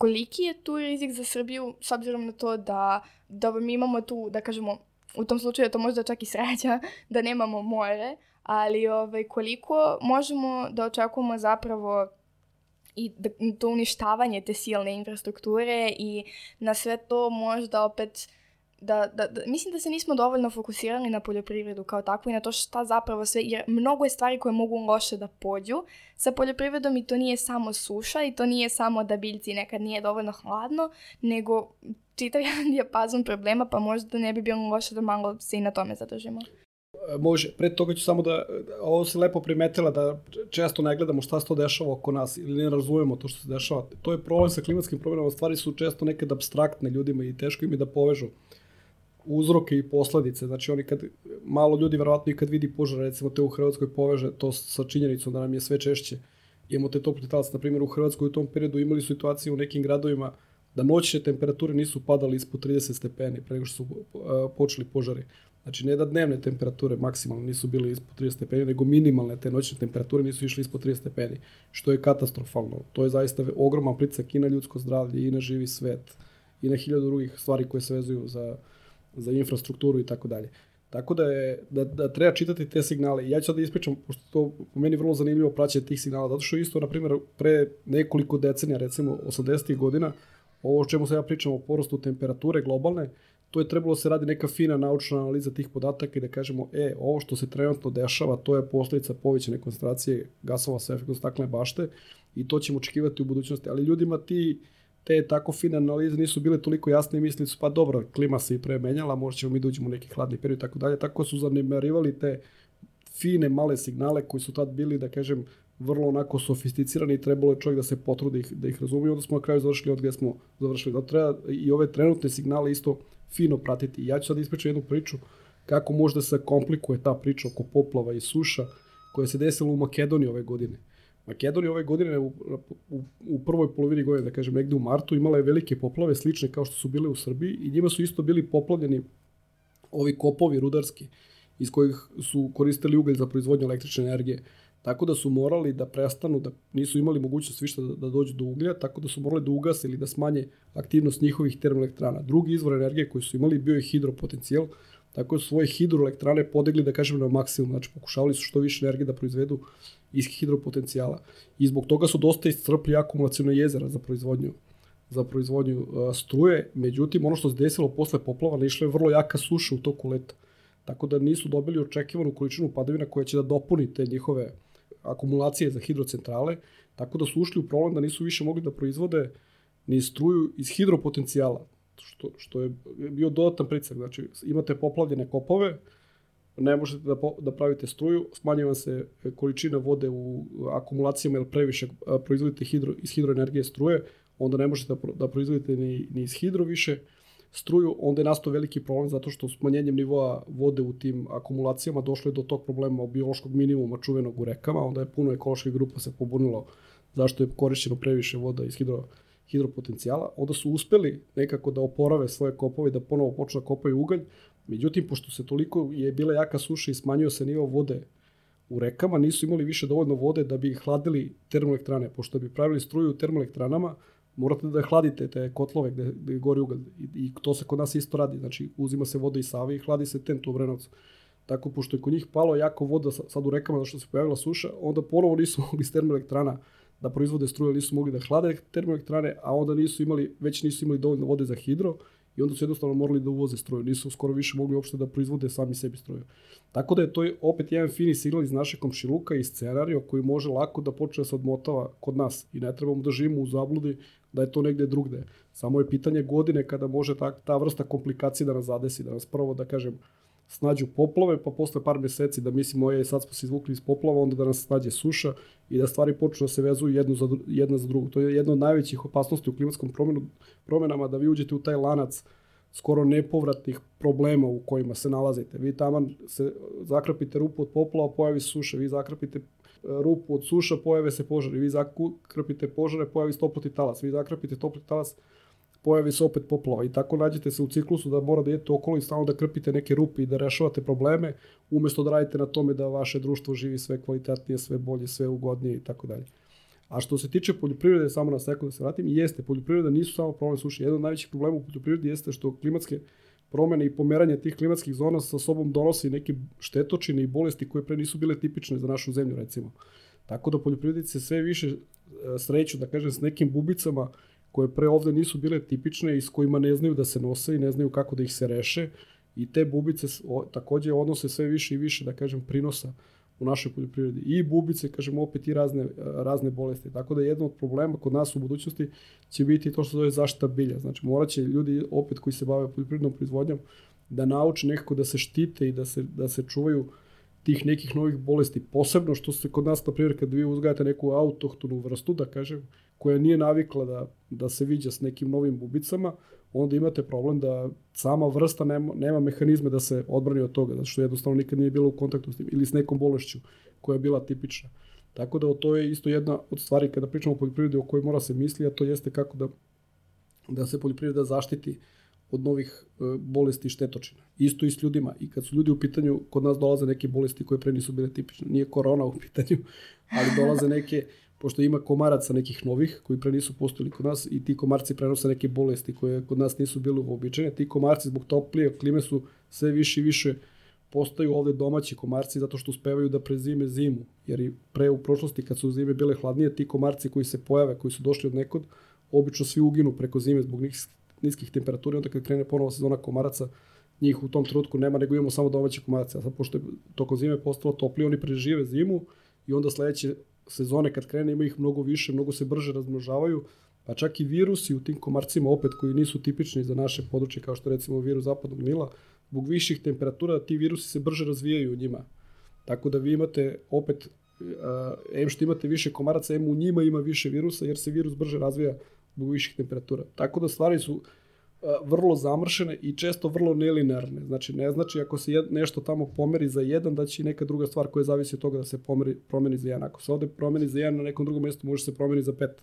koliki je tu rizik za Srbiju s obzirom na to da, da mi imamo tu, da kažemo, u tom slučaju je to možda čak i sreća da nemamo more, ali ovaj, koliko možemo da očekujemo zapravo i da, to uništavanje te silne infrastrukture i na sve to možda opet da, da, da, mislim da se nismo dovoljno fokusirali na poljoprivredu kao takvu i na to šta zapravo sve, jer mnogo je stvari koje mogu loše da pođu sa poljoprivredom i to nije samo suša i to nije samo da biljci nekad nije dovoljno hladno, nego čitav jedan dijapazon problema, pa možda ne bi bilo loše da malo se i na tome zadržimo. E, može, pre toga ću samo da, ovo se lepo primetila da često ne gledamo šta se to dešava oko nas ili ne razumemo to što se dešava. To je problem sa klimatskim promjenama, stvari su često nekad abstraktne ljudima i teško im je da povežu. Uzroke i posledice. Znači oni kad, malo ljudi verovatno i kad vidi požar, recimo te u Hrvatskoj poveže to sa činjenicom da nam je sve češće. Imamo te topli talac, na primjer u Hrvatskoj u tom periodu imali situacije u nekim gradovima da noćne temperature nisu padale ispod 30 stepeni pre nego što su uh, počeli požari. Znači ne da dnevne temperature maksimalno nisu bile ispod 30 stepeni, nego minimalne te noćne temperature nisu išle ispod 30 stepeni, što je katastrofalno. To je zaista ogroman pricak i na ljudsko zdravlje i na živi svet i na hiljadu drugih stvari koje se vezuju za, za infrastrukturu i tako dalje. Tako da, je, da, da treba čitati te signale. Ja ću sad da ispričam, pošto to po meni vrlo zanimljivo praćanje tih signala, zato što isto, na primjer, pre nekoliko decenija, recimo 80. godina, ovo o čemu se ja pričam o porostu temperature globalne, to je trebalo da se radi neka fina naučna analiza tih podataka i da kažemo, e, ovo što se trenutno dešava, to je posledica povećane koncentracije gasova sa efektom staklene bašte i to ćemo očekivati u budućnosti. Ali ljudima ti te tako fine analize nisu bile toliko jasne i mislili su pa dobro, klima se i premenjala, možda ćemo mi da uđemo u neki hladni period i tako dalje, tako su zanemarivali te fine male signale koji su tad bili, da kažem, vrlo onako sofisticirani i trebalo je čovjek da se potrudi da ih razumije, onda smo na kraju završili od gde smo završili. Da treba i ove trenutne signale isto fino pratiti. Ja ću sad ispričati jednu priču kako možda se komplikuje ta priča oko poplava i suša koja se desila u Makedoniji ove godine. Makedonija ove godine u, u, u prvoj polovini godine, da kažem negde u martu, imala je velike poplave slične kao što su bile u Srbiji i njima su isto bili poplavljeni ovi kopovi rudarski iz kojih su koristili ugalj za proizvodnju električne energije. Tako da su morali da prestanu, da nisu imali mogućnost više da, da dođu do uglja, tako da su morali da ugase ili da smanje aktivnost njihovih termoelektrana. Drugi izvor energije koji su imali bio je hidropotencijal, tako su svoje hidroelektrane podigli, da kažem, na maksimum. Znači, pokušavali su što više energije da proizvedu iz hidropotencijala. I zbog toga su dosta iscrpli akumulacijone jezera za proizvodnju za proizvodnju struje. Međutim, ono što se desilo posle poplava, naišla je vrlo jaka suša u toku leta. Tako da nisu dobili očekivanu količinu padavina koja će da dopuni te njihove akumulacije za hidrocentrale, tako da su ušli u problem da nisu više mogli da proizvode ni struju iz hidropotencijala, što, što je bio dodatan pricak. Znači, imate poplavljene kopove, ne možete da, da pravite struju, smanjuje vam se količina vode u akumulacijama jer previše proizvodite hidro, iz hidroenergije struje, onda ne možete da, da proizvodite ni, ni iz hidro više struju, onda je nastao veliki problem zato što smanjenjem nivoa vode u tim akumulacijama došlo je do tog problema biološkog minimuma čuvenog u rekama, onda je puno ekoloških grupa se pobunilo zašto je korišćeno previše voda iz hidro, hidropotencijala, onda su uspeli nekako da oporave svoje kopove i da ponovo počnu da kopaju ugalj, međutim, pošto se toliko je bila jaka suša i smanjio se nivo vode u rekama, nisu imali više dovoljno vode da bi hladili termoelektrane, pošto bi pravili struju u termoelektranama, morate da hladite te kotlove gde, gde gori ugalj. I, I to se kod nas isto radi. Znači, uzima se voda iz Save i hladi se tent u Obrenovcu. Tako, pošto je kod njih palo jako voda sad u rekama zašto se pojavila suša, onda ponovo nisu mogli iz termoelektrana da proizvode struje, nisu mogli da hlade termoelektrane, a onda nisu imali, već nisu imali dovoljno vode za hidro i onda su jednostavno morali da uvoze struju. Nisu skoro više mogli uopšte da proizvode sami sebi struju. Tako da je to opet jedan fini signal iz naše komšiluka i scenario koji može lako da počne da se odmotava kod nas i ne trebamo da živimo u zabludi da je to negde drugde. Samo je pitanje godine kada može ta, ta vrsta komplikacije da nas zadesi, da nas prvo, da kažem, snađu poplove, pa posle par meseci da mislimo, je, sad smo se izvukli iz poplava, onda da nas snađe suša i da stvari počnu da se vezuju jednu za, jedna za drugu. To je jedna od najvećih opasnosti u klimatskom promenu, promenama, da vi uđete u taj lanac skoro nepovratnih problema u kojima se nalazite. Vi tamo se zakrapite rupu od poplava, pojavi suša, vi zakrapite rupu od suša, pojave se požari. Vi zakrpite požare, pojavi se toploti talas. Vi zakrpite toploti talas, pojavi se opet poplava. I tako nađete se u ciklusu da mora da idete okolo i stalno da krpite neke rupe i da rešavate probleme, umesto da radite na tome da vaše društvo živi sve kvalitetnije, sve bolje, sve ugodnije i tako dalje. A što se tiče poljoprivrede, samo na sekund da se vratim, jeste, poljoprivreda nisu samo problem suše. Jedan od najvećih problema u poljoprivredi jeste što klimatske promene i pomeranje tih klimatskih zona sa sobom donosi neke štetočine i bolesti koje pre nisu bile tipične za našu zemlju, recimo. Tako da poljoprivrednici sve više e, sreću, da kažem, s nekim bubicama koje pre ovde nisu bile tipične i s kojima ne znaju da se nose i ne znaju kako da ih se reše i te bubice o, takođe odnose sve više i više, da kažem, prinosa u našoj poljoprivredi. I bubice, kažemo opet i razne, razne bolesti. Tako da jedno od problema kod nas u budućnosti će biti to što zove zaštita bilja. Znači morat će ljudi opet koji se bave poljoprivrednom proizvodnjom da nauče nekako da se štite i da se, da se čuvaju tih nekih novih bolesti. Posebno što se kod nas, na primjer, kad vi uzgajate neku autohtonu vrstu, da kažem, koja nije navikla da, da se viđa s nekim novim bubicama, onda imate problem da sama vrsta nema, nema mehanizme da se odbrani od toga, zato što jednostavno nikad nije bila u kontaktu s tim, ili s nekom bolešću koja je bila tipična. Tako da to je isto jedna od stvari kada pričamo o poljoprivredi o kojoj mora se misli, a to jeste kako da, da se poljoprivreda zaštiti od novih e, bolesti i štetočina. Isto i s ljudima. I kad su ljudi u pitanju, kod nas dolaze neke bolesti koje pre nisu bile tipične. Nije korona u pitanju, ali dolaze neke pošto ima komaraca nekih novih koji pre nisu postojili kod nas i ti komarci prenose neke bolesti koje kod nas nisu bile uobičajene. Ti komarci zbog toplije klime su sve više i više postaju ovde domaći komarci zato što uspevaju da prezime zimu. Jer i pre u prošlosti kad su zime bile hladnije, ti komarci koji se pojave, koji su došli od nekod, obično svi uginu preko zime zbog niskih, temperatura onda kad krene ponovo sezona komaraca, njih u tom trenutku nema, nego imamo samo domaće komarace. A sad, pošto je tokom zime postalo toplije, oni prežive zimu i onda sledeće sezone kad krene ima ih mnogo više, mnogo se brže razmnožavaju, pa čak i virusi u tim komarcima opet koji nisu tipični za naše područje kao što recimo virus zapadnog Nila, zbog viših temperatura ti virusi se brže razvijaju u njima. Tako da vi imate opet, uh, em što imate više komaraca, em u njima ima više virusa jer se virus brže razvija zbog viših temperatura. Tako da stvari su vrlo zamršene i često vrlo nelinearne. Znači, ne znači ako se jed, nešto tamo pomeri za jedan, da će neka druga stvar koja zavisi od toga da se pomeri, promeni za jedan. Ako se ovde promeni za jedan, na nekom drugom mjestu može se promeni za pet.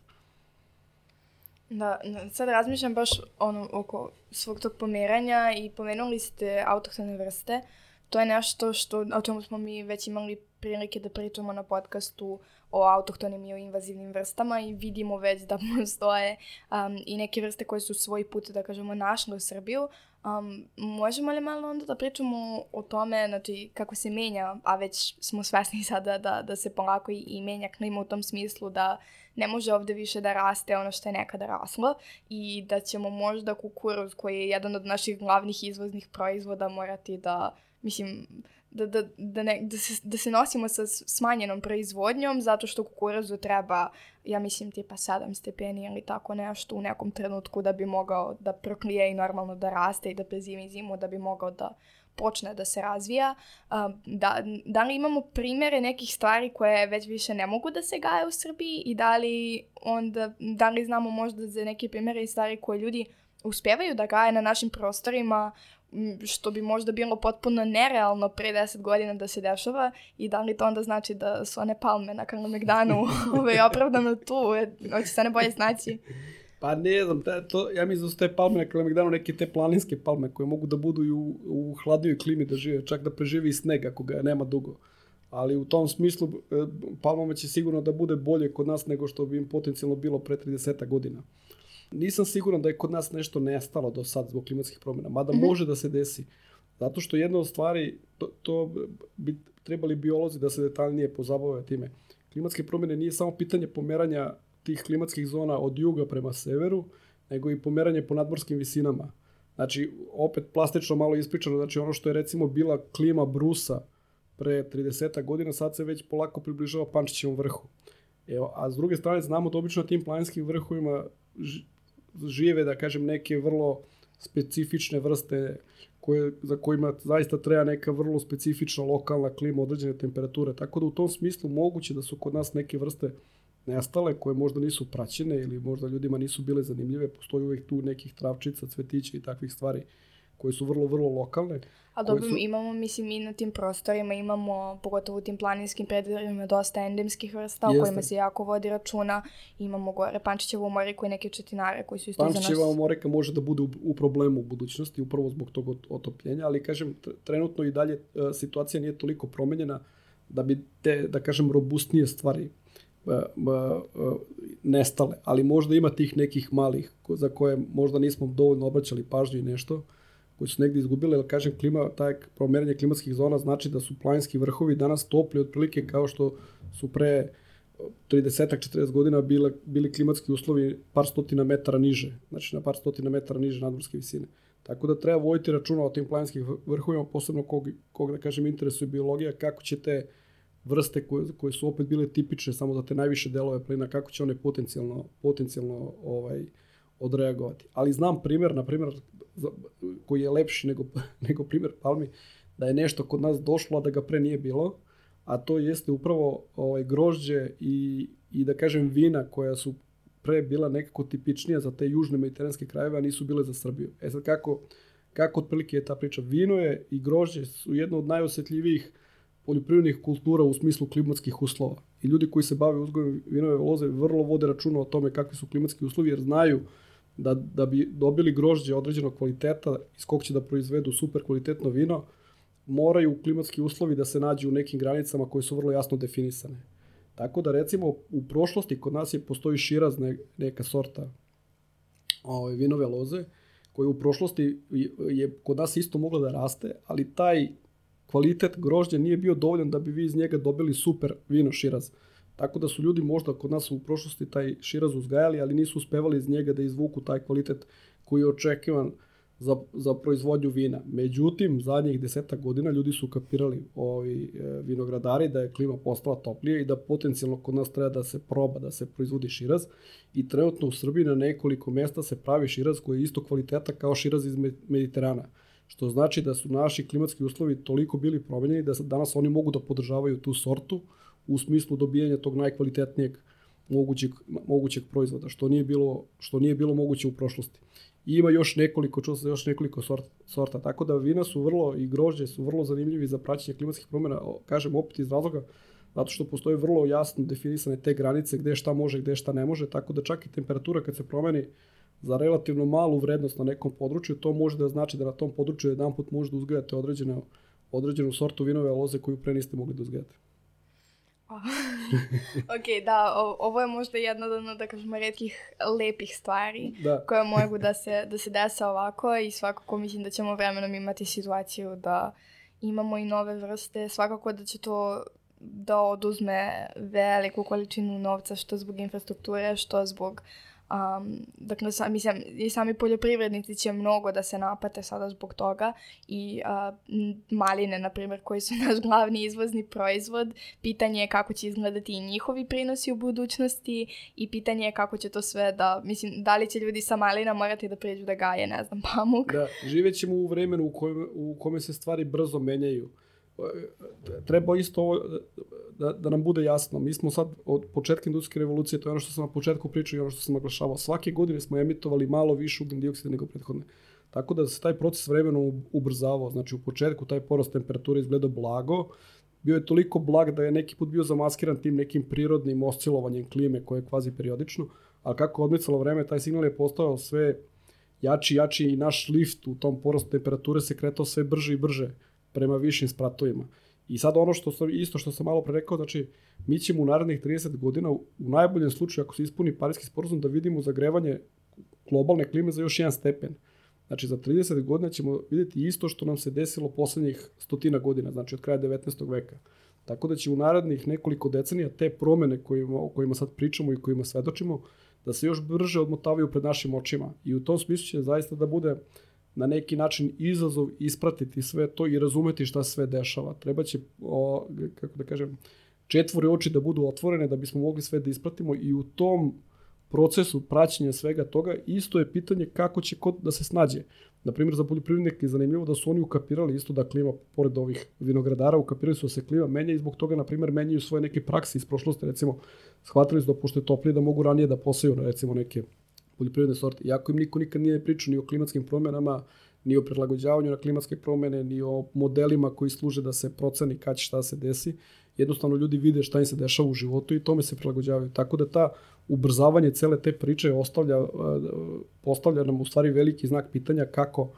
Da, sad razmišljam baš ono, oko svog tog pomeranja i pomenuli ste autohtone vrste. To je nešto što, o čemu smo mi već imali prilike da pričamo na podcastu o autohtonim i o invazivnim vrstama i vidimo već da postoje um, i neke vrste koje su svoj put, da kažemo, našle u Srbiju. Um, možemo li malo onda da pričamo o tome, znači, kako se menja, a već smo svesni sada da, da se polako i, i menja klima u tom smislu da ne može ovde više da raste ono što je nekada raslo i da ćemo možda kukuruz koji je jedan od naših glavnih izvoznih proizvoda morati da, mislim, da, da, da, ne, da, se, da se nosimo sa smanjenom proizvodnjom zato što kukurazu treba, ja mislim, tipa 7 stepeni ili tako nešto u nekom trenutku da bi mogao da proklije i normalno da raste i da prezimi zimu, da bi mogao da počne da se razvija. Da, da li imamo primere nekih stvari koje već više ne mogu da se gaje u Srbiji i da li, onda, da li znamo možda za neke primere i stvari koje ljudi uspevaju da gaje na našim prostorima što bi možda bilo potpuno nerealno pre 10 godina da se dešava i da li to onda znači da su one palme na Kalemegdanu ovaj, opravdano tu, hoće se ne bolje snaći. Pa ne znam, te, to, ja mislim da su te palme na Kalemegdanu neke te planinske palme koje mogu da budu i u, u hladnijoj klimi da žive, čak da preživi i sneg ako ga nema dugo. Ali u tom smislu e, palmama će sigurno da bude bolje kod nas nego što bi im potencijalno bilo pre 30 godina. Nisam siguran da je kod nas nešto nestalo do sad zbog klimatskih promjena, mada mm -hmm. može da se desi. Zato što jedna od stvari, to, to bi trebali biolozi da se detaljnije pozabave time. Klimatske promjene nije samo pitanje pomeranja tih klimatskih zona od juga prema severu, nego i pomeranje po nadmorskim visinama. Znači, opet plastično malo ispričano, znači ono što je recimo bila klima Brusa pre 30 godina, sad se već polako približava Pančićevom vrhu. Evo, a s druge strane znamo da obično tim planinskim vrhovima žive, da kažem, neke vrlo specifične vrste koje, za kojima zaista treba neka vrlo specifična lokalna klima, određene temperature. Tako da u tom smislu moguće da su kod nas neke vrste nestale, koje možda nisu praćene ili možda ljudima nisu bile zanimljive. Postoji uvek tu nekih travčica, cvetića i takvih stvari koje su vrlo, vrlo lokalne. A dobro, su... imamo, mislim, i na tim prostorima imamo, pogotovo u tim planinskim predvorima, dosta endemskih vrsta Jeste. o kojima se jako vodi računa. Imamo gore Pančićevo moriko i neke četinare koji su isto Pančićeva za nas... Pančićeva morika može da bude u, u problemu u budućnosti, upravo zbog tog otopljenja, ali kažem, trenutno i dalje uh, situacija nije toliko promenjena da bi te, da kažem, robustnije stvari uh, uh, nestale, ali možda ima tih nekih malih za koje možda nismo dovoljno obraćali pažnju i nešto, koji su negde izgubili, ali kažem, klima, taj promeranje klimatskih zona znači da su planinski vrhovi danas topli otprilike kao što su pre 30-40 godina bile, bili klimatski uslovi par stotina metara niže, znači na par stotina metara niže nadmorske visine. Tako da treba vojiti računa o tim planinskim vrhovima, posebno kog, kog da kažem interesuje biologija, kako će te vrste koje, koje su opet bile tipične samo za te najviše delove plina, kako će one potencijalno, potencijalno ovaj, odreagovati. Ali znam primer, na primer, koji je lepši nego, nego primjer Palmi, da je nešto kod nas došlo, a da ga pre nije bilo, a to jeste upravo ovaj, grožđe i, i da kažem vina koja su pre bila nekako tipičnija za te južne mediteranske krajeve, a nisu bile za Srbiju. E sad kako, kako otprilike je ta priča? Vino je i grožđe su jedno od najosetljivijih poljoprivrednih kultura u smislu klimatskih uslova. I ljudi koji se bave uzgojem vinove loze vrlo vode računa o tome kakvi su klimatski uslovi, jer znaju da, da bi dobili grožđe određenog kvaliteta iz kog će da proizvedu super kvalitetno vino, moraju klimatski uslovi da se nađu u nekim granicama koje su vrlo jasno definisane. Tako da recimo u prošlosti kod nas je postoji širaz ne, neka sorta ove, vinove loze koja u prošlosti je, kod nas isto mogla da raste, ali taj kvalitet grožđa nije bio dovoljan da bi vi iz njega dobili super vino širaz. Tako da su ljudi možda kod nas u prošlosti taj širaz uzgajali, ali nisu uspevali iz njega da izvuku taj kvalitet koji je očekivan za, za proizvodnju vina. Međutim, zadnjih deseta godina ljudi su kapirali ovi e, vinogradari da je klima postala toplija i da potencijalno kod nas treba da se proba da se proizvodi širaz i trenutno u Srbiji na nekoliko mesta se pravi širaz koji je isto kvaliteta kao širaz iz Mediterana. Što znači da su naši klimatski uslovi toliko bili promenjeni da danas oni mogu da podržavaju tu sortu, u smislu dobijanja tog najkvalitetnijeg mogućeg, mogućeg proizvoda, što nije bilo, što nije bilo moguće u prošlosti. I ima još nekoliko, čuo još nekoliko sort, sorta, tako da vina su vrlo i grožđe su vrlo zanimljivi za praćenje klimatskih promjena, kažem opet iz razloga zato što postoje vrlo jasno definisane te granice gde šta može, gde šta ne može, tako da čak i temperatura kad se promeni za relativno malu vrednost na nekom području, to može da znači da na tom području jedan put možete uzgajate određene, određenu sortu vinove loze koju pre niste mogli da uzgajate. ok, da, ovo je možda jedna od, da kažemo, redkih lepih stvari da. koje mogu da se, da se dese ovako i svakako mislim da ćemo vremenom imati situaciju da imamo i nove vrste, svakako da će to da oduzme veliku količinu novca što zbog infrastrukture, što zbog Um, dakle, sa, mislim, i sami poljoprivrednici će mnogo da se napate sada zbog toga i uh, maline, na primjer, koji su naš glavni izvozni proizvod, pitanje je kako će izgledati i njihovi prinosi u budućnosti i pitanje je kako će to sve da, mislim, da li će ljudi sa malina morati da pređu da gaje, ne znam, pamuk. Da, živećemo u vremenu u kome, u kome se stvari brzo menjaju treba isto ovo da, da nam bude jasno. Mi smo sad od početka industrijske revolucije, to je ono što sam na početku pričao i ono što sam naglašavao, svake godine smo emitovali malo više ugljen dioksida nego prethodne. Tako da se taj proces vremenom ubrzavao. Znači u početku taj porast temperature izgledao blago, bio je toliko blag da je neki put bio zamaskiran tim nekim prirodnim oscilovanjem klime koje je kvazi periodično, a kako odmicalo vreme, taj signal je postao sve jači, jači i naš lift u tom porastu temperature se kretao sve brže i brže prema višim spratovima. I sad ono što sam, isto što sam malo pre rekao, znači mi ćemo u narednih 30 godina u najboljem slučaju ako se ispuni parijski sporazum da vidimo zagrevanje globalne klime za još jedan stepen. Znači za 30 godina ćemo videti isto što nam se desilo poslednjih stotina godina, znači od kraja 19. veka. Tako da će u narednih nekoliko decenija te promene kojima, o kojima sad pričamo i kojima svedočimo, da se još brže odmotavaju pred našim očima. I u tom smislu će zaista da bude uh, na neki način izazov ispratiti sve to i razumeti šta sve dešava. Treba će, o, kako da kažem, četvore oči da budu otvorene da bismo mogli sve da ispratimo i u tom procesu praćenja svega toga isto je pitanje kako će kod da se snađe. Na primjer, za poljoprivrednike je zanimljivo da su oni ukapirali isto da klima, pored ovih vinogradara, ukapirali su da se klima menja i zbog toga, na primjer, menjaju svoje neke prakse iz prošlosti. Recimo, shvatili su da pošto je toplije da mogu ranije da posaju, recimo, neke poljoprivredne sorte. Iako im niko nikad nije pričao ni o klimatskim promenama, ni o prilagođavanju na klimatske promene, ni o modelima koji služe da se proceni kad će šta se desi. Jednostavno ljudi vide šta im se dešava u životu i tome se prilagođavaju. Tako da ta ubrzavanje cele te priče ostavlja, postavlja nam u stvari veliki znak pitanja kako uh,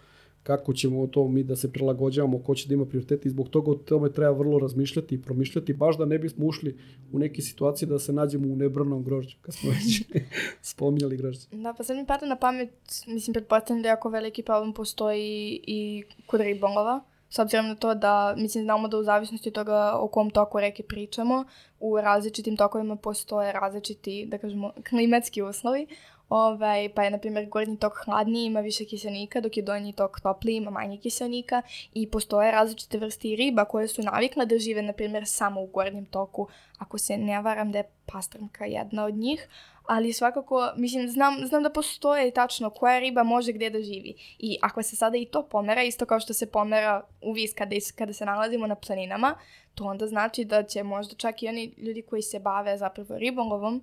kako ćemo to mi da se prilagođavamo, ko će da ima prioritete i zbog toga o tome treba vrlo razmišljati i promišljati, baš da ne bismo ušli u neke situacije da se nađemo u nebrnom grožđu, kad smo već spominjali grožđe. Da, pa sad mi pada na pamet, mislim, pretpostavljam da jako veliki problem postoji i kod ribolova, s obzirom na to da, mislim, znamo da u zavisnosti od toga o kom toku reke pričamo, u različitim tokovima postoje različiti, da kažemo, klimatski uslovi, Ovaj, pa je, na primjer, gornji tok hladniji, ima više kiselnika, dok je donji tok topliji, ima manje kiselnika i postoje različite vrste riba koje su navikle da žive, na primjer, samo u gornjem toku. Ako se ne varam da je pastrmka jedna od njih, ali svakako, mislim, znam, znam da postoje tačno koja riba može gde da živi. I ako se sada i to pomera, isto kao što se pomera u vis kada, kada se nalazimo na planinama, to onda znači da će možda čak i oni ljudi koji se bave zapravo ribolovom,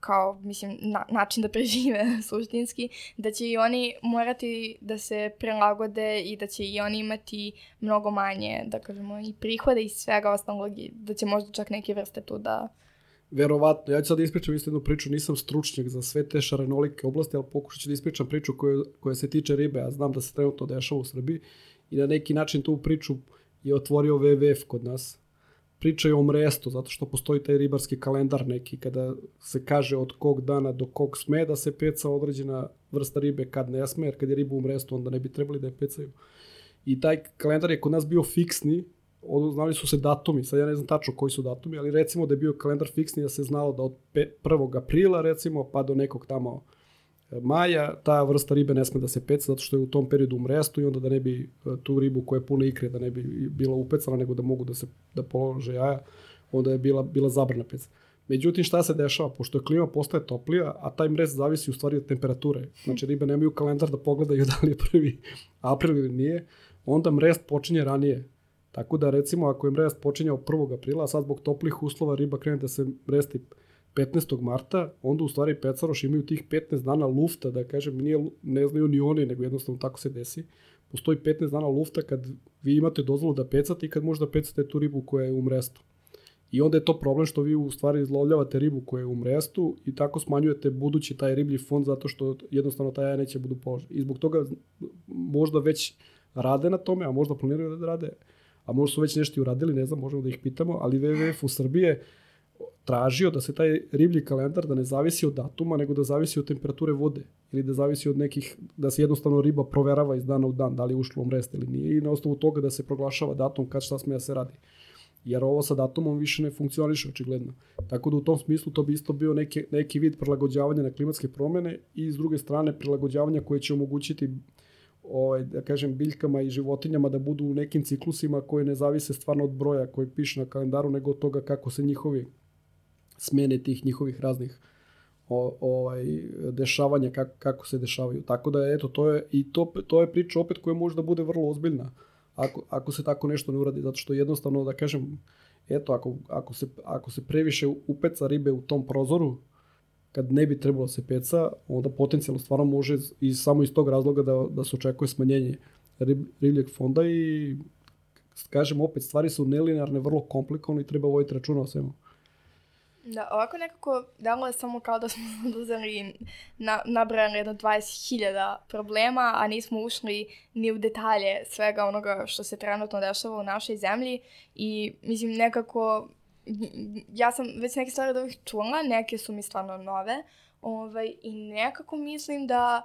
kao, mislim, na, način da prežive suštinski, da će i oni morati da se prilagode i da će i oni imati mnogo manje, da kažemo, i prihode i svega ostalog i da će možda čak neke vrste tu da... Verovatno, ja ću sad ispričam isto jednu priču, nisam stručnjak za sve te šarenolike oblasti, ali pokušat ću da ispričam priču koja, koja se tiče ribe, ja znam da se trenutno dešava u Srbiji i na neki način tu priču je otvorio WWF kod nas, pričaju o mrestu, zato što postoji taj ribarski kalendar neki, kada se kaže od kog dana do kog sme da se peca određena vrsta ribe, kad ne sme, jer kad je riba u mrestu, onda ne bi trebali da je pecaju. I taj kalendar je kod nas bio fiksni, znali su se datumi, sad ja ne znam tačno koji su datumi, ali recimo da je bio kalendar fiksni, da se znalo da od 1. aprila recimo, pa do nekog tamo maja, ta vrsta ribe ne sme da se peca zato što je u tom periodu u mrestu i onda da ne bi e, tu ribu koja je puna ikre da ne bi bila upecana nego da mogu da se da polože jaja, onda je bila, bila zabrana peca. Međutim, šta se dešava? Pošto je klima postaje toplija, a taj mrez zavisi u stvari od temperature. Znači, ribe nemaju kalendar da pogledaju da li je prvi april ili nije, onda mrez počinje ranije. Tako da, recimo, ako je mrez počinjao 1. aprila, a sad zbog toplih uslova riba krene da se mresti 15. marta, onda u stvari pecaroš imaju tih 15 dana lufta, da kažem, nije, ne znaju ni oni, nego jednostavno tako se desi. Postoji 15 dana lufta kad vi imate dozvolu da pecate i kad možda pecate tu ribu koja je u mrestu. I onda je to problem što vi u stvari izlovljavate ribu koja je u mrestu i tako smanjujete budući taj riblji fond zato što jednostavno taj jaja neće budu položeni. I zbog toga možda već rade na tome, a možda planiraju da rade, a možda su već nešto i uradili, ne znam, možemo da ih pitamo, ali WWF u Srbije tražio da se taj riblji kalendar da ne zavisi od datuma, nego da zavisi od temperature vode ili da zavisi od nekih, da se jednostavno riba proverava iz dana u dan, da li je ušlo u mrest ili nije i na osnovu toga da se proglašava datum kad šta sme da se radi. Jer ovo sa datumom više ne funkcioniše očigledno. Tako da u tom smislu to bi isto bio neki, neki vid prilagođavanja na klimatske promene i s druge strane prilagođavanja koje će omogućiti ovaj, da kažem, biljkama i životinjama da budu u nekim ciklusima koji ne zavise stvarno od broja koji piše na kalendaru, nego od toga kako se njihovi smene tih njihovih raznih o, ovaj, dešavanja, kako, kako se dešavaju. Tako da, eto, to je, i to, to je priča opet koja može da bude vrlo ozbiljna ako, ako se tako nešto ne uradi, zato što jednostavno, da kažem, eto, ako, ako, se, ako se previše upeca ribe u tom prozoru, kad ne bi trebalo da se peca, onda potencijalno stvarno može i samo iz tog razloga da, da se očekuje smanjenje rib, ribljeg fonda i kažem opet, stvari su nelinearne, vrlo komplikovane i treba voditi računa o svemu. Da, ovako nekako delo je samo kao da smo uzeli na, nabrali jedno 20.000 problema, a nismo ušli ni u detalje svega onoga što se trenutno dešava u našoj zemlji. I mislim nekako ja sam već neke stvari od ovih čula, neke su mi stvarno nove ovaj, i nekako mislim da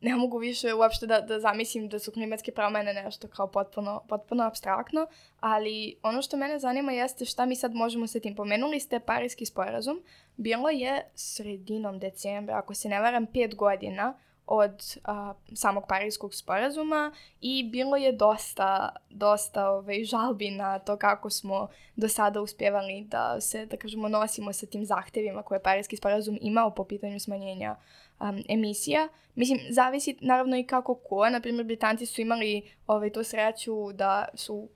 ne mogu više uopšte da, da zamislim da su klimatske promene nešto kao potpuno, potpuno abstraktno, ali ono što mene zanima jeste šta mi sad možemo sa tim. Pomenuli ste Parijski sporazum, bilo je sredinom decembra, ako se ne varam, pet godina od a, samog Parijskog sporazuma i bilo je dosta, dosta ovaj, žalbi na to kako smo do sada uspjevali da se, da kažemo, nosimo sa tim zahtevima koje Parijski sporazum imao po pitanju smanjenja um, emisija. Mislim, zavisi naravno i kako ko. Naprimjer, Britanci su imali ovaj, tu sreću da su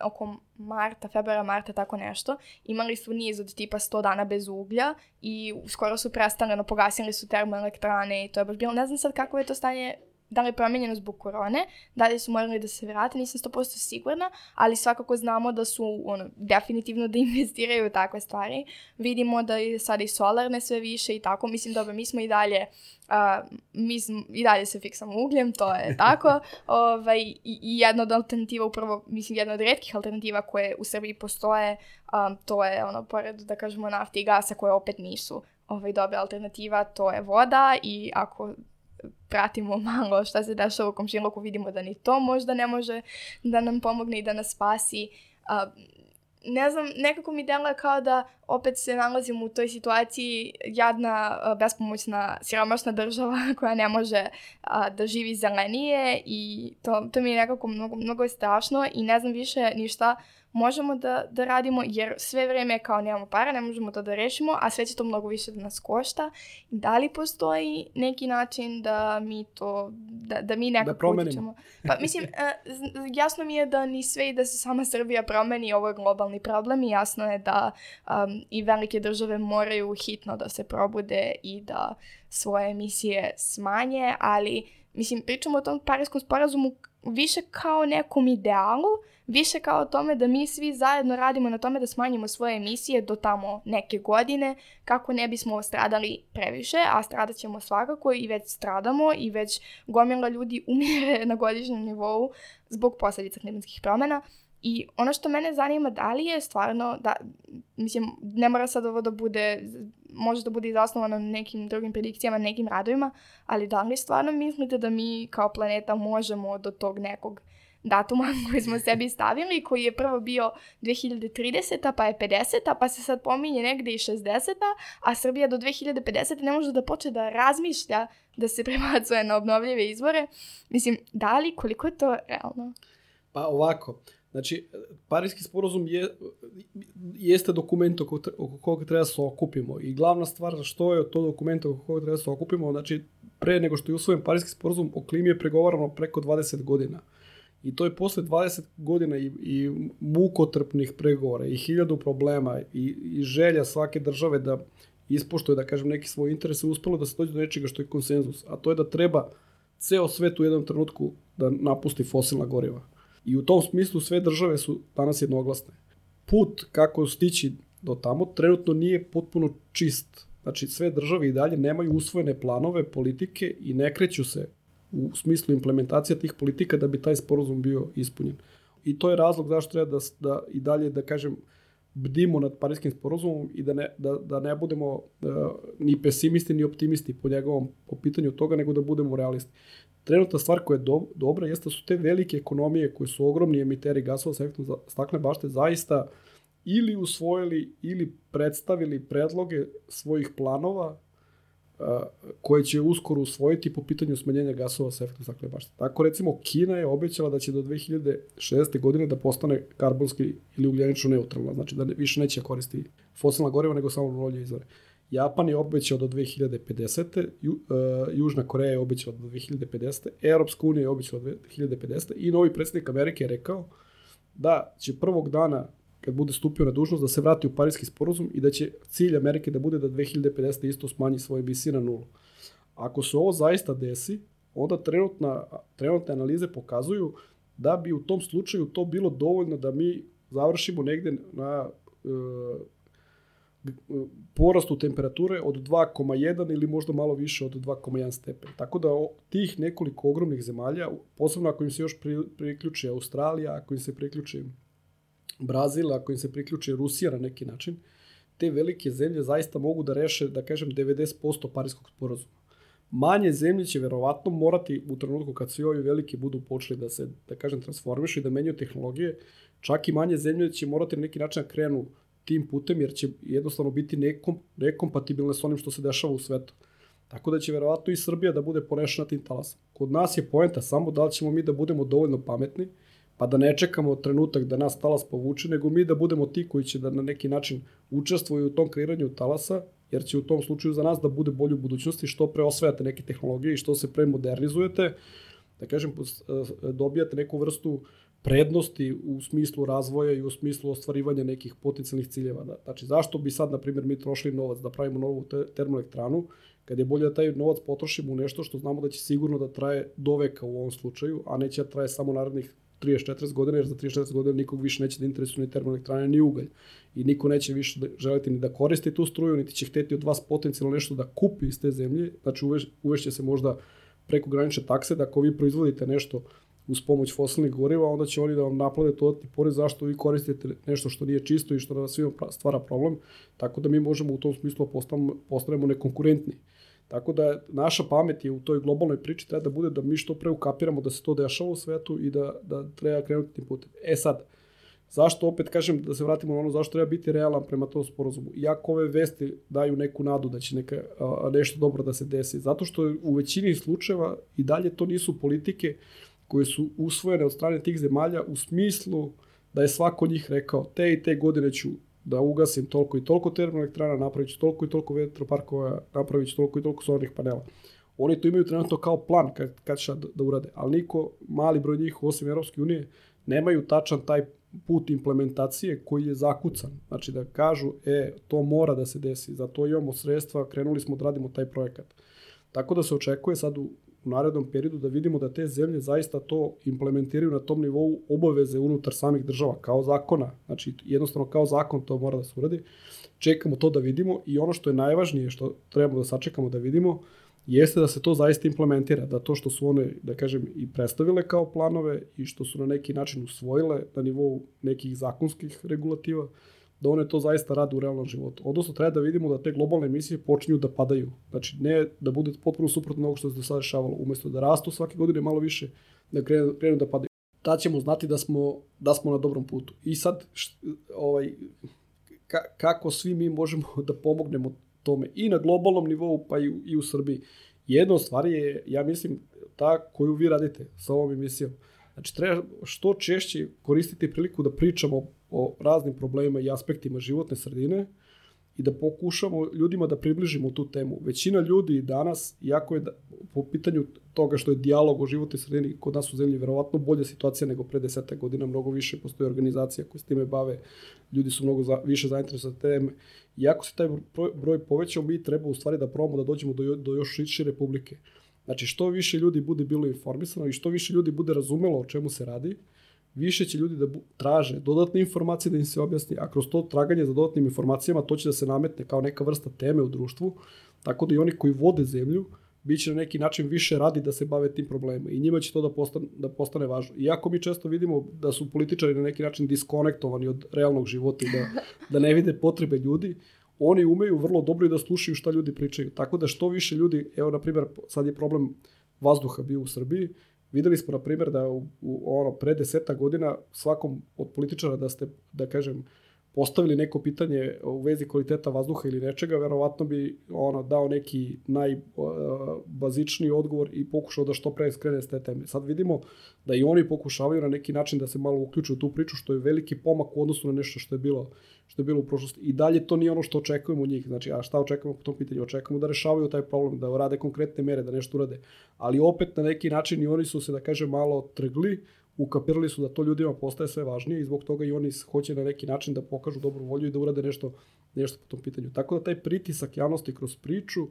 oko marta, februara, marta, tako nešto, imali su niz od tipa 100 dana bez uglja i skoro su prestanjeno, pogasili su termoelektrane i to je baš bilo, ne znam sad kako je to stanje da li je promenjeno zbog korone, da li su morali da se vrate, nisam 100% sigurna, ali svakako znamo da su ono, definitivno da investiraju u takve stvari. Vidimo da je sada i solarne sve više i tako, mislim dobro, mi smo i dalje uh, mi smo, i dalje se fiksamo ugljem, to je tako. ovaj, i, I jedna od alternativa, upravo, mislim, jedna od redkih alternativa koje u Srbiji postoje, um, to je ono, pored, da kažemo, nafte i gasa koje opet nisu ovaj, dobra alternativa, to je voda i ako pratimo malo šta se dešava u komšiluku, vidimo da ni to možda ne može da nam pomogne i da nas spasi. A, ne znam, nekako mi deluje kao da opet se nalazimo u toj situaciji jadna, bespomoćna, siromašna država koja ne može a, da živi zelenije i to, to mi je nekako mnogo, mnogo strašno i ne znam više ništa možemo da, da radimo, jer sve vreme kao nemamo para, ne možemo to da rešimo, a sve će to mnogo više da nas košta. Da li postoji neki način da mi to, da, da mi nekako da promenimo. Pa mislim, e, jasno mi je da ni sve i da se sama Srbija promeni, ovo je globalni problem i jasno je da um, i velike države moraju hitno da se probude i da svoje emisije smanje, ali mislim, pričamo o tom parijskom sporazumu više kao nekom idealu, više kao o tome da mi svi zajedno radimo na tome da smanjimo svoje emisije do tamo neke godine kako ne bismo stradali previše, a stradat ćemo svakako i već stradamo i već gomila ljudi umire na godišnjem nivou zbog posledica klimatskih promena. I ono što mene zanima da li je stvarno, da, mislim, ne mora sad ovo da bude, može da bude i zasnovano na nekim drugim predikcijama, nekim radovima, ali da li stvarno mislite da mi kao planeta možemo do tog nekog datuma koji smo sebi stavili, koji je prvo bio 2030. pa je 50. pa se sad pominje negde i 60. a Srbija do 2050. ne može da počne da razmišlja da se prebacuje na obnovljive izvore. Mislim, da li, koliko je to realno? Pa ovako, Znači, Parijski sporozum je, jeste dokument oko, koga treba da se okupimo i glavna stvar što je to dokument oko koga treba da se okupimo, znači pre nego što je usvojen Parijski sporozum o klimi je pregovarano preko 20 godina. I to je posle 20 godina i, i mukotrpnih pregovora i hiljadu problema i, i želja svake države da ispoštuje, da kažem, neki svoj interes, uspelo da se dođe do nečega što je konsenzus, a to je da treba ceo svet u jednom trenutku da napusti fosilna goriva. I u tom smislu sve države su danas jednoglasne. Put kako stići do tamo trenutno nije potpuno čist. Znači sve države i dalje nemaju usvojene planove, politike i ne kreću se u smislu implementacija tih politika da bi taj sporozum bio ispunjen. I to je razlog zašto treba da, da i dalje, da kažem, bdimo nad Parijskim sporozumom i da ne, da, da ne budemo uh, ni pesimisti ni optimisti po njegovom po pitanju toga, nego da budemo realisti. Trenutna stvar koja je do, dobra jeste da su te velike ekonomije koje su ogromni emiteri gasova sa efektom stakle bašte zaista ili usvojili ili predstavili predloge svojih planova koje će uskoro usvojiti po pitanju smanjenja gasova sa efektom stakle bašte. Tako recimo Kina je obećala da će do 2060. godine da postane karbonski ili ugljenično neutralna, znači da više neće koristiti fosilna goriva nego samo obnovljive izvore. Japan je obećao do 2050. Ju, uh, Južna Koreja je obećala do 2050. Europska unija je obećala do 2050. I novi predsednik Amerike je rekao da će prvog dana kad bude stupio na dužnost, da se vrati u Parijski sporozum i da će cilj Amerike da bude da 2050. isto smanji svoje emisije na nulu. Ako se ovo zaista desi, onda trenutna, trenutne analize pokazuju da bi u tom slučaju to bilo dovoljno da mi završimo negde na e, porastu temperature od 2,1 ili možda malo više od 2,1 stepen. Tako da tih nekoliko ogromnih zemalja, posebno ako im se još priključi Australija, ako im se priključi Brazil, ako im se priključi Rusija na neki način, te velike zemlje zaista mogu da reše, da kažem, 90% parijskog sporazuma. Manje zemlje će verovatno morati u trenutku kad svi ovi veliki budu počeli da se, da kažem, transformišu i da menjaju tehnologije, čak i manje zemlje će morati na neki način da krenu tim putem, jer će jednostavno biti nekom, nekompatibilne s onim što se dešava u svetu. Tako da će verovatno i Srbija da bude ponešena tim talasom. Kod nas je poenta samo da li ćemo mi da budemo dovoljno pametni, pa da ne čekamo trenutak da nas talas povuče, nego mi da budemo ti koji će da na neki način učestvuju u tom kreiranju talasa, jer će u tom slučaju za nas da bude bolje u budućnosti, što pre osvajate neke tehnologije i što se pre modernizujete, da kažem, e, dobijate neku vrstu prednosti u smislu razvoja i u smislu ostvarivanja nekih potencijalnih ciljeva. Da, znači, zašto bi sad, na primjer, mi trošili novac da pravimo novu te, termoelektranu, kad je bolje da taj novac potrošimo u nešto što znamo da će sigurno da traje do veka u ovom slučaju, a neće da traje samo narednih 30-40 godina, jer za 30-40 godina nikog više neće da interesuje ni termoelektrane, ni ugalj. I niko neće više da, želiti ni da koristi tu struju, niti će hteti od vas potencijalno nešto da kupi iz te zemlje. Znači uveš, uvešće se možda preko granične takse da ako vi proizvodite nešto uz pomoć fosilnih goriva, onda će oni da vam naplade dodatni porez zašto vi koristite nešto što nije čisto i što na svima stvara problem, tako da mi možemo u tom smislu postanemo, postanemo nekonkurentni. Tako da naša pamet je u toj globalnoj priči treba da bude da mi što pre ukapiramo da se to dešava u svetu i da, da treba krenuti tim putem. E sad, zašto opet kažem da se vratimo na ono zašto treba biti realan prema tom sporozumu. Iako ove vesti daju neku nadu da će neka, a, nešto dobro da se desi. Zato što u većini slučajeva i dalje to nisu politike koje su usvojene od strane tih zemalja u smislu da je svako njih rekao te i te godine ću da ugasim toliko i toliko termoelektrana, napravit ću toliko i toliko vetroparkova, napravit ću toliko i toliko solarnih panela. Oni to imaju trenutno kao plan kad, kad će da, da urade, ali niko, mali broj njih, osim Europske unije, nemaju tačan taj put implementacije koji je zakucan. Znači da kažu, e, to mora da se desi, za to imamo sredstva, krenuli smo da radimo taj projekat. Tako da se očekuje sad u u narednom periodu da vidimo da te zemlje zaista to implementiraju na tom nivou obaveze unutar samih država kao zakona. Znači jednostavno kao zakon to mora da se uradi. Čekamo to da vidimo i ono što je najvažnije što trebamo da sačekamo da vidimo jeste da se to zaista implementira, da to što su one, da kažem, i predstavile kao planove i što su na neki način usvojile na nivou nekih zakonskih regulativa, da one to zaista rade u realnom životu. Odnosno, treba da vidimo da te globalne emisije počinju da padaju. Znači, ne da bude potpuno suprotno onog što se do sada dešavalo. Umesto da rastu svake godine malo više, da krenu, da padaju. Ta ćemo znati da smo, da smo na dobrom putu. I sad, št, ovaj, ka, kako svi mi možemo da pomognemo tome i na globalnom nivou, pa i, u, i u Srbiji. Jedna od stvari je, ja mislim, ta koju vi radite sa ovom emisijom. Znači, treba što češće koristiti priliku da pričamo o raznim problemima i aspektima životne sredine i da pokušamo ljudima da približimo tu temu. Većina ljudi danas, jako je da, po pitanju toga što je dijalog o životnoj sredini kod nas u zemlji verovatno bolja situacija nego pre deseta godina, mnogo više postoje organizacija koje s time bave, ljudi su mnogo za, više zainteresovani za teme. I ako se taj broj, povećao, mi treba u stvari da probamo da dođemo do, do još šire publike. Znači, što više ljudi bude bilo informisano i što više ljudi bude razumelo o čemu se radi, više će ljudi da traže dodatne informacije da im se objasni, a kroz to traganje za dodatnim informacijama to će da se nametne kao neka vrsta teme u društvu, tako da i oni koji vode zemlju biće na neki način više radi da se bave tim problemima i njima će to da postane, da postane važno. Iako mi često vidimo da su političari na neki način diskonektovani od realnog života i da, da ne vide potrebe ljudi, oni umeju vrlo dobro i da slušaju šta ljudi pričaju. Tako da što više ljudi, evo na primjer sad je problem vazduha bio u Srbiji, Videli smo, na primjer, da u, u ono, pre deseta godina svakom od političara da ste, da kažem, postavili neko pitanje u vezi kvaliteta vazduha ili nečega, verovatno bi ono dao neki najbazičniji odgovor i pokušao da što pre skrene s te teme. Sad vidimo da i oni pokušavaju na neki način da se malo uključuju u tu priču, što je veliki pomak u odnosu na nešto što je bilo što je bilo u prošlosti. I dalje to nije ono što očekujemo od njih. Znači, a šta očekujemo po tom pitanju? Očekujemo da rešavaju taj problem, da rade konkretne mere, da nešto urade. Ali opet na neki način i oni su se, da kažem, malo trgli, ukapirali su da to ljudima postaje sve važnije i zbog toga i oni hoće na neki način da pokažu dobru volju i da urade nešto, nešto po tom pitanju. Tako da taj pritisak javnosti kroz priču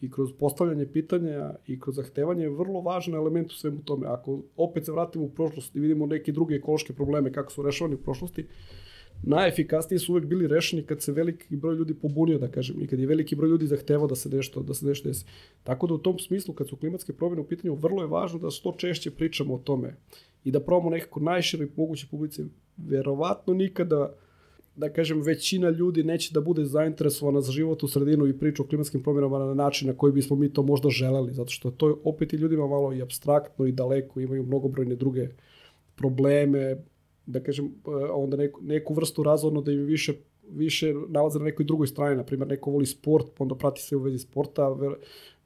i kroz postavljanje pitanja i kroz zahtevanje je vrlo važan element u svemu tome. Ako opet se vratimo u prošlost i vidimo neke druge ekološke probleme kako su rešavani u prošlosti, najefikasniji su uvek bili rešeni kad se veliki broj ljudi pobunio, da kažem, i kad je veliki broj ljudi zahtevao da se nešto, da se nešto desi. Tako da u tom smislu, kad su klimatske promjene u pitanju, vrlo je važno da što češće pričamo o tome i da probamo nekako najširoj moguće publici. Verovatno nikada da kažem, većina ljudi neće da bude zainteresovana za život u sredinu i priču o klimatskim promjenama na način na koji bismo mi to možda želeli, zato što to je opet i ljudima malo i abstraktno i daleko, imaju mnogobrojne druge probleme, da kažem, e, onda neku, neku vrstu razvodno da im više više nalaze na nekoj drugoj strani, na primjer neko voli sport, pa onda prati se u vezi sporta, ver,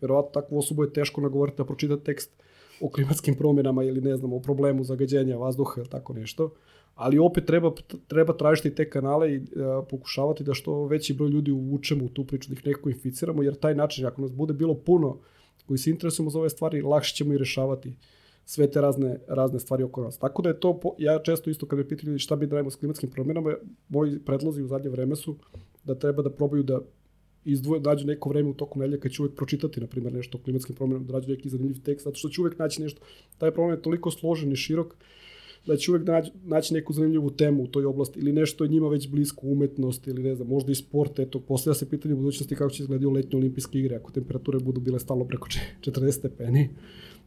verovatno takvu osobu je teško nagovoriti da pročita tekst o klimatskim promjenama ili ne znam, o problemu zagađenja vazduha ili tako nešto. Ali opet treba, treba tražiti te kanale i uh, pokušavati da što veći broj ljudi uvučemo u tu priču, da ih nekako inficiramo, jer taj način, ako nas bude bilo puno koji se interesujemo za ove stvari, lakše ćemo i rešavati sve te razne, razne stvari oko nas. Tako da je to, ja često isto kad me pitaju šta bi da radimo s klimatskim promjenama, moji predlozi u zadnje vreme su da treba da probaju da izdvoje, nađu neko vreme u toku nedelje kad će uvek pročitati, na primjer, nešto o klimatskim promjenama, da nađu neki zanimljiv tekst, zato što će uvek naći nešto. Taj problem je toliko složen i širok da će uvek naći, naći neku zanimljivu temu u toj oblasti ili nešto je njima već blisko umetnost ili ne znam, možda i sport, eto, postavlja se pitanje u budućnosti kako će izgledati letnje olimpijske igre ako temperature budu bile stalno preko 40 stepeni.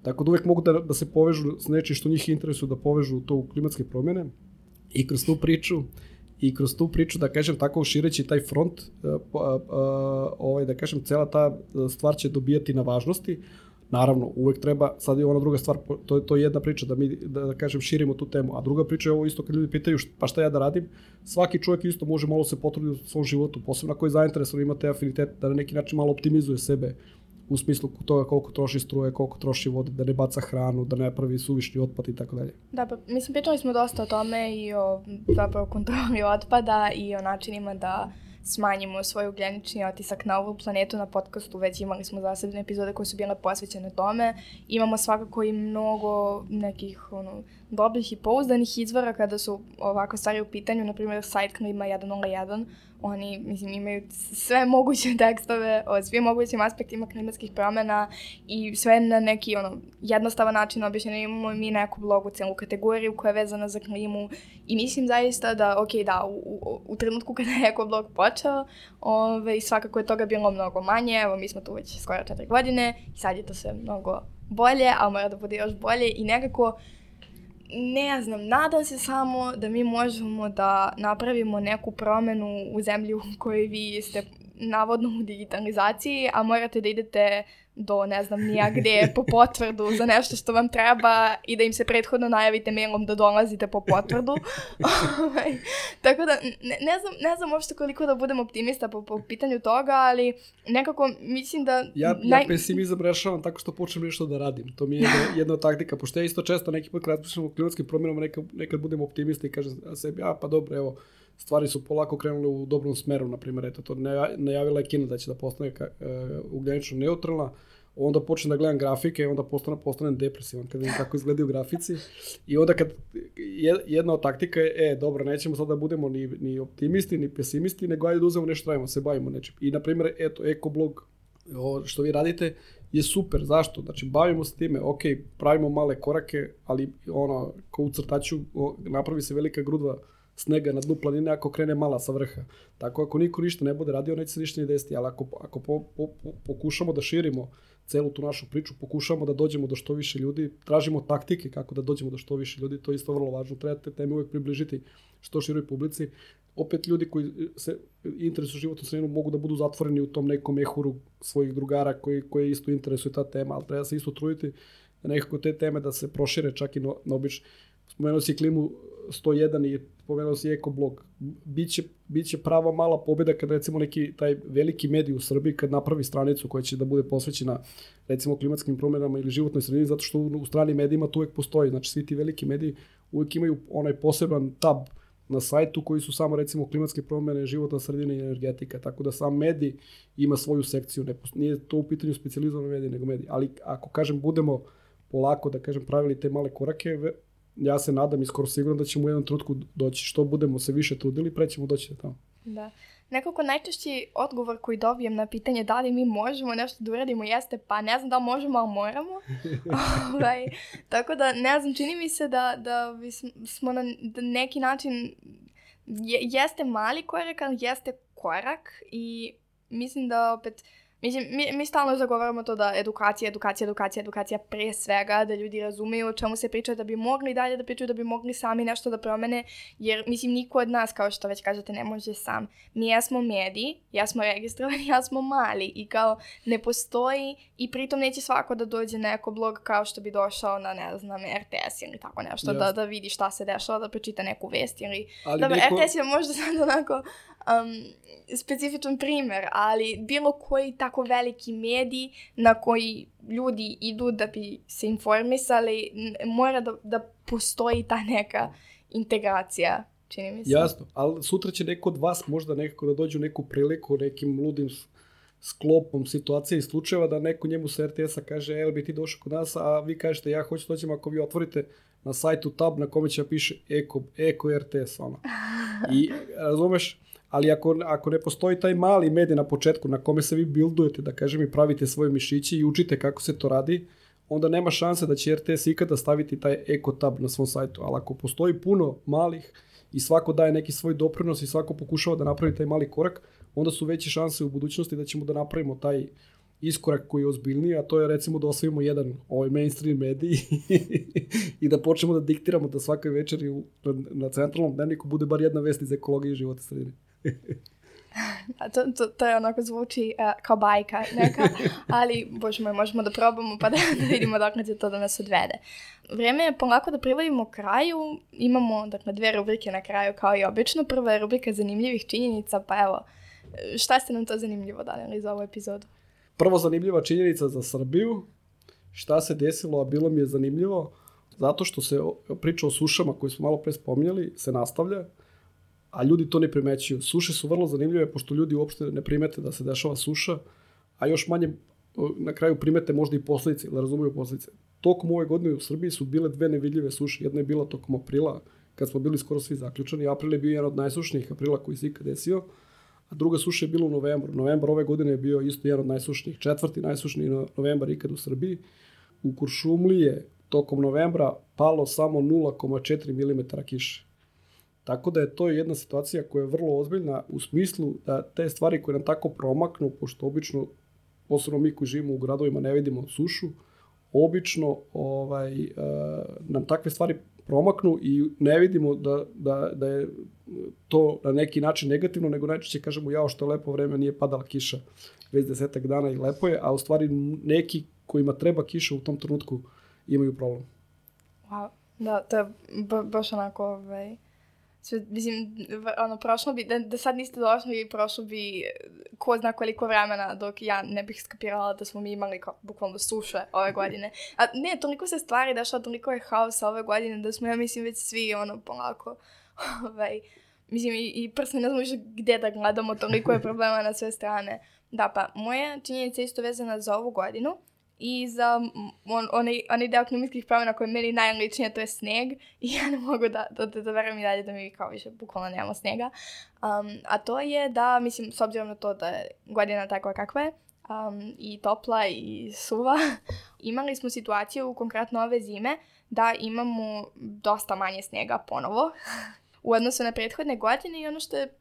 Tako da uvek mogu da, da se povežu s nečim što njih interesuje da povežu to u klimatske promjene i kroz tu priču i kroz tu priču, da kažem tako, šireći taj front, uh, uh, ovaj, da kažem, cela ta stvar će dobijati na važnosti. Naravno, uvek treba, sad je ona druga stvar, to je to je jedna priča, da mi, da, da kažem, širimo tu temu. A druga priča je ovo isto kad ljudi pitaju šta, pa šta ja da radim, svaki čovjek isto može malo se potruditi u svom životu, posebno ako je zainteresovan, ima te afinitet, da na neki način malo optimizuje sebe u smislu toga koliko troši struje, koliko troši vode, da ne baca hranu, da ne pravi suvišni otpad i tako dalje. Da, pa mislim, pričali smo dosta o tome i o zapravo kontroli otpada i o načinima da smanjimo svoj ugljenični otisak na ovu planetu na podcastu, već imali smo zasebne epizode koje su bile posvećene tome. Imamo svakako i mnogo nekih ono, dobrih i pouzdanih izvora kada su ovako stvari u pitanju, na primjer sajt Klima 101, oni mislim, imaju sve moguće tekstove o svim mogućim aspektima klimatskih promena i sve na neki ono, jednostavan način objašnjeno. Imamo mi neku blogu, celu kategoriju koja je vezana za klimu i mislim zaista da, ok, da, u, u, u trenutku kada je Eko blog počeo, ove, svakako je toga bilo mnogo manje, evo mi smo tu već skoro četiri godine i sad je to sve mnogo bolje, a mora da bude još bolje i nekako ne znam, nadam se samo da mi možemo da napravimo neku promenu u zemlji u kojoj vi ste navodno u digitalizaciji, a morate da idete do ne znam nija gde po potvrdu za nešto što vam treba i da im se prethodno najavite mailom da dolazite po potvrdu. Ovaj, tako da ne, ne, znam, ne znam uopšte koliko da budem optimista po, po pitanju toga, ali nekako mislim da... Ja, naj... ja pesimizam rešavam tako što počnem nešto da radim. To mi je jedna, jedna taktika, pošto ja isto često neki put kad razmišljam o klimatskim promjenama nekad, nekad budem optimista i kažem sebi, a pa dobro, evo, stvari su polako krenule u dobrom smeru, na primjer, eto, to najavila je Kina da će da postane uh, ugljenično neutralna, onda počnem da gledam grafike onda postane, postanem depresivan kad vidim kako izgledaju grafici i onda kad jedna od taktika je, e, dobro, nećemo sad da budemo ni, ni optimisti, ni pesimisti, nego ajde da uzemo nešto radimo, se bavimo nečim. I, na primjer, eto, ekoblog, što vi radite, je super. Zašto? Znači, bavimo se time, ok, pravimo male korake, ali ono, ko u crtaču, napravi se velika grudva snega na dnu planine ako krene mala sa vrha. Tako ako niko ništa ne bude radio, neće se ništa ni desiti, ali ako, ako po, po, po, pokušamo da širimo celu tu našu priču, pokušamo da dođemo do što više ljudi, tražimo taktike kako da dođemo do što više ljudi, to je isto vrlo važno, treba te teme uvek približiti što široj publici. Opet ljudi koji se interesuju životnu sredinu mogu da budu zatvoreni u tom nekom mehuru svojih drugara koji, koji isto interesuje ta tema, ali treba se isto truditi nekako te teme da se prošire čak i na, na. Spomenuo si klimu 101 i pomenuo si ekoblog. Biće, biće prava mala pobjeda kad recimo neki taj veliki medij u Srbiji kad napravi stranicu koja će da bude posvećena recimo klimatskim promjenama ili životnoj sredini zato što u, stranim medijima to uvek postoji. Znači svi ti veliki mediji uvek imaju onaj poseban tab na sajtu koji su samo recimo klimatske promjene, životna sredina i energetika, tako da sam medij ima svoju sekciju, ne, nije to u pitanju specializovane medije nego mediji, ali ako kažem budemo polako da kažem pravili te male korake, ja se nadam i skoro sigurno da ćemo u jednom trutku doći. Što budemo se više trudili, pre ćemo doći do tamo. Da. Nekako najčešći odgovor koji dobijem na pitanje da li mi možemo nešto da uradimo jeste pa ne znam da li možemo, ali moramo. ovaj, tako da ne znam, čini mi se da, da smo na da neki način je, jeste mali korak, ali jeste korak i mislim da opet uh, Mislim, mi, mi stalno zagovaramo to da edukacija, edukacija, edukacija, edukacija pre svega, da ljudi razumeju o čemu se priča, da bi mogli dalje da pričaju, da bi mogli sami nešto da promene, jer mislim niko od nas, kao što već kažete, ne može sam. Mi jesmo mediji, ja smo registrovani, ja smo mali i kao ne postoji i pritom neće svako da dođe na eko blog kao što bi došao na, ne znam, RTS ili tako nešto, da, da vidi šta se dešava, da pročita neku vest ili... Ali da, neko... RTS je možda sad onako um, specifičan primer, ali bilo koji tako veliki medij na koji ljudi idu da bi se informisali, mora da, da postoji ta neka integracija, čini mi se. Jasno, ali sutra će neko od vas možda nekako da dođe u neku priliku, nekim ludim sklopom situacije i slučajeva da neko njemu sa RTS-a kaže, evo bi ti došao kod nas, a vi kažete ja hoću dođem ako vi otvorite na sajtu tab na kome će da piše Eko, Eko RTS, ono. I razumeš, ali ako, ako ne postoji taj mali medij na početku na kome se vi bildujete, da kažem i pravite svoje mišići i učite kako se to radi, onda nema šanse da će RTS ikada staviti taj eko tab na svom sajtu. Ali ako postoji puno malih i svako daje neki svoj doprinos i svako pokušava da napravi taj mali korak, onda su veće šanse u budućnosti da ćemo da napravimo taj iskorak koji je ozbiljniji, a to je recimo da osvojimo jedan ovaj mainstream medij i da počnemo da diktiramo da svakoj večeri na centralnom dnevniku bude bar jedna vest iz ekologije i života sredine. To, to, to je onako zvuči uh, kao bajka neka, ali bože moj, možemo da probamo pa da, da vidimo dok će to da nas odvede. Vreme je polako da privodimo kraju, imamo dakle, dve rubrike na kraju kao i obično. Prva je rubrika zanimljivih činjenica, pa evo, šta ste nam to zanimljivo dali za ovu epizodu? Prvo zanimljiva činjenica za Srbiju, šta se desilo, a bilo mi je zanimljivo, zato što se priča o sušama koje smo malo pre spominjali, se nastavlja a ljudi to ne primećuju. Suše su vrlo zanimljive, pošto ljudi uopšte ne primete da se dešava suša, a još manje na kraju primete možda i posledice, ili razumiju posledice. Tokom ove godine u Srbiji su bile dve nevidljive suše. Jedna je bila tokom aprila, kad smo bili skoro svi zaključani. April je bio jedan od najsušnijih aprila koji se ikad desio, a druga suša je bila u novembru. Novembar ove godine je bio isto jedan od najsušnijih, četvrti najsušniji novembar ikad u Srbiji. U Kuršumliji je tokom novembra palo samo 0,4 mm kiše. Tako da je to jedna situacija koja je vrlo ozbiljna u smislu da te stvari koje nam tako promaknu, pošto obično, posebno mi koji živimo u gradovima ne vidimo sušu, obično ovaj, uh, nam takve stvari promaknu i ne vidimo da, da, da je to na neki način negativno, nego najčešće kažemo jao što je lepo vreme, nije padala kiša već desetak dana i lepo je, a u stvari neki kojima treba kiša u tom trenutku imaju problem. Wow, da, to je baš onako ovaj, sve, mislim, ono, prošlo bi, da, da sad niste došli prošlo bi ko zna koliko vremena dok ja ne bih skapirala da smo mi imali kao, bukvalno suše ove godine. A ne, toliko se stvari dešava, toliko je haosa ove godine da smo, ja mislim, već svi ono polako ovaj, mislim, i, i prsto ne znamo više gde da gledamo, toliko je problema na sve strane. Da, pa, moja činjenica je isto vezana za ovu godinu i za on, onaj, onaj deo klimatskih promjena koji je meni najličnije, to je sneg i ja ne mogu da, da, da, da verujem i dalje da mi kao više bukvalno nemamo snega. Um, a to je da, mislim, s obzirom na to da je godina takva kakva je, um, i topla i suva, imali smo situaciju konkretno ove zime da imamo dosta manje snega ponovo u odnosu na prethodne godine i ono što je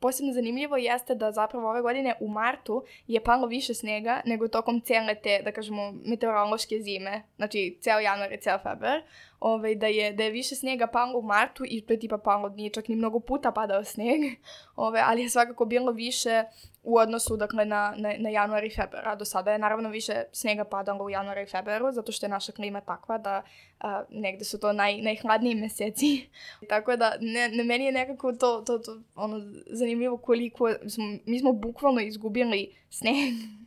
posebno zanimljivo jeste da zapravo ove godine u martu je palo više snega nego tokom cele te, da kažemo, meteorološke zime, znači ceo januar i ceo februar, ovaj, da, je, da je više snega palo u martu i to je tipa palo, nije čak ni mnogo puta padao sneg, ovaj, ali je svakako bilo više u odnosu dakle, na, na, na januar i februar. Do sada je naravno više snega padalo u januar i februaru, zato što je naša klima takva da a, negde su to naj, najhladniji meseci. Tako da ne, ne, meni je nekako to, to, to ono, zanimljivo koliko smo, mi smo bukvalno izgubili sneg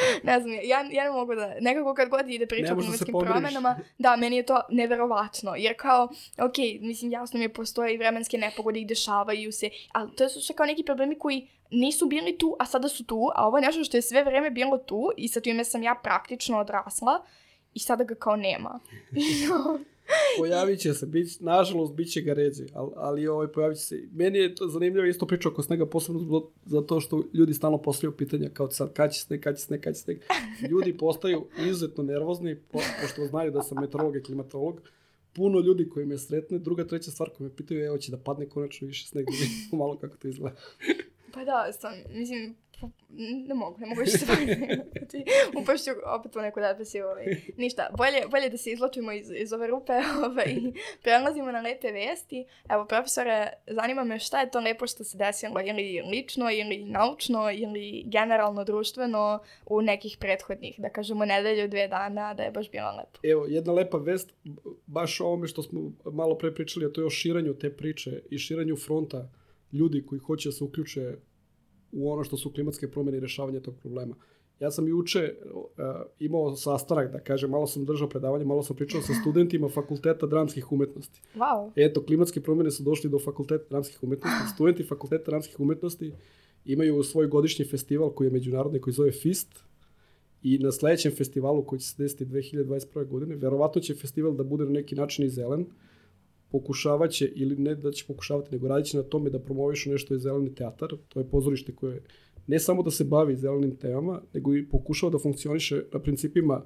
ne znam, ja, ja ne mogu da, nekako kad god ide priča o da klimatskim promjenama, da, meni je to neverovatno, jer kao, ok, mislim, jasno mi je, postoje i vremenske nepogode i dešavaju se, ali to su sve kao neki problemi koji nisu bili tu, a sada su tu, a ovo je nešto što je sve vreme bilo tu i sa time sam ja praktično odrasla i sada ga kao nema. pojavit će se, bit, nažalost, bit će ga ređe, ali, ali ovaj, pojavit će se. Meni je to zanimljivo isto priča oko snega, posebno zato što ljudi stalno postavljaju pitanja kao sad, kad će sneg, kad će sneg, kad će sneg. Ljudi postaju izuzetno nervozni, po, pošto znaju da sam meteorolog i klimatolog. Puno ljudi koji me sretne, druga, treća stvar koji me pitaju, evo će da padne konačno više sneg, da malo kako to izgleda. Pa da, sam, mislim, ne mogu, ne mogu više se znači, upašću opet u neku depresiju. Ovaj. Ništa, bolje, bolje da se izločimo iz, iz ove rupe ovaj, i prelazimo na lepe vesti. Evo, profesore, zanima me šta je to lepo što se desilo ili lično, ili naučno, ili generalno društveno u nekih prethodnih, da kažemo, nedelju, dve dana, da je baš bilo lepo. Evo, jedna lepa vest, baš o ovome što smo malo pre pričali, a to je o širanju te priče i širanju fronta ljudi koji hoće da se uključe u ono što su klimatske promjene i rešavanje tog problema. Ja sam juče uh, imao sastanak, da kažem, malo sam držao predavanje, malo sam pričao sa studentima fakulteta dramskih umetnosti. Wow. Eto, klimatske promjene su došli do fakulteta dramskih umetnosti. Studenti fakulteta dramskih umetnosti imaju svoj godišnji festival koji je međunarodni, koji zove FIST, i na sledećem festivalu koji će se desiti 2021. godine, verovatno će festival da bude na neki način i zelen, pokušavaće, ili ne da će pokušavati, nego radit će na tome da promovišu nešto je zeleni teatar, to je pozorište koje ne samo da se bavi zelenim temama, nego i pokušava da funkcioniše na principima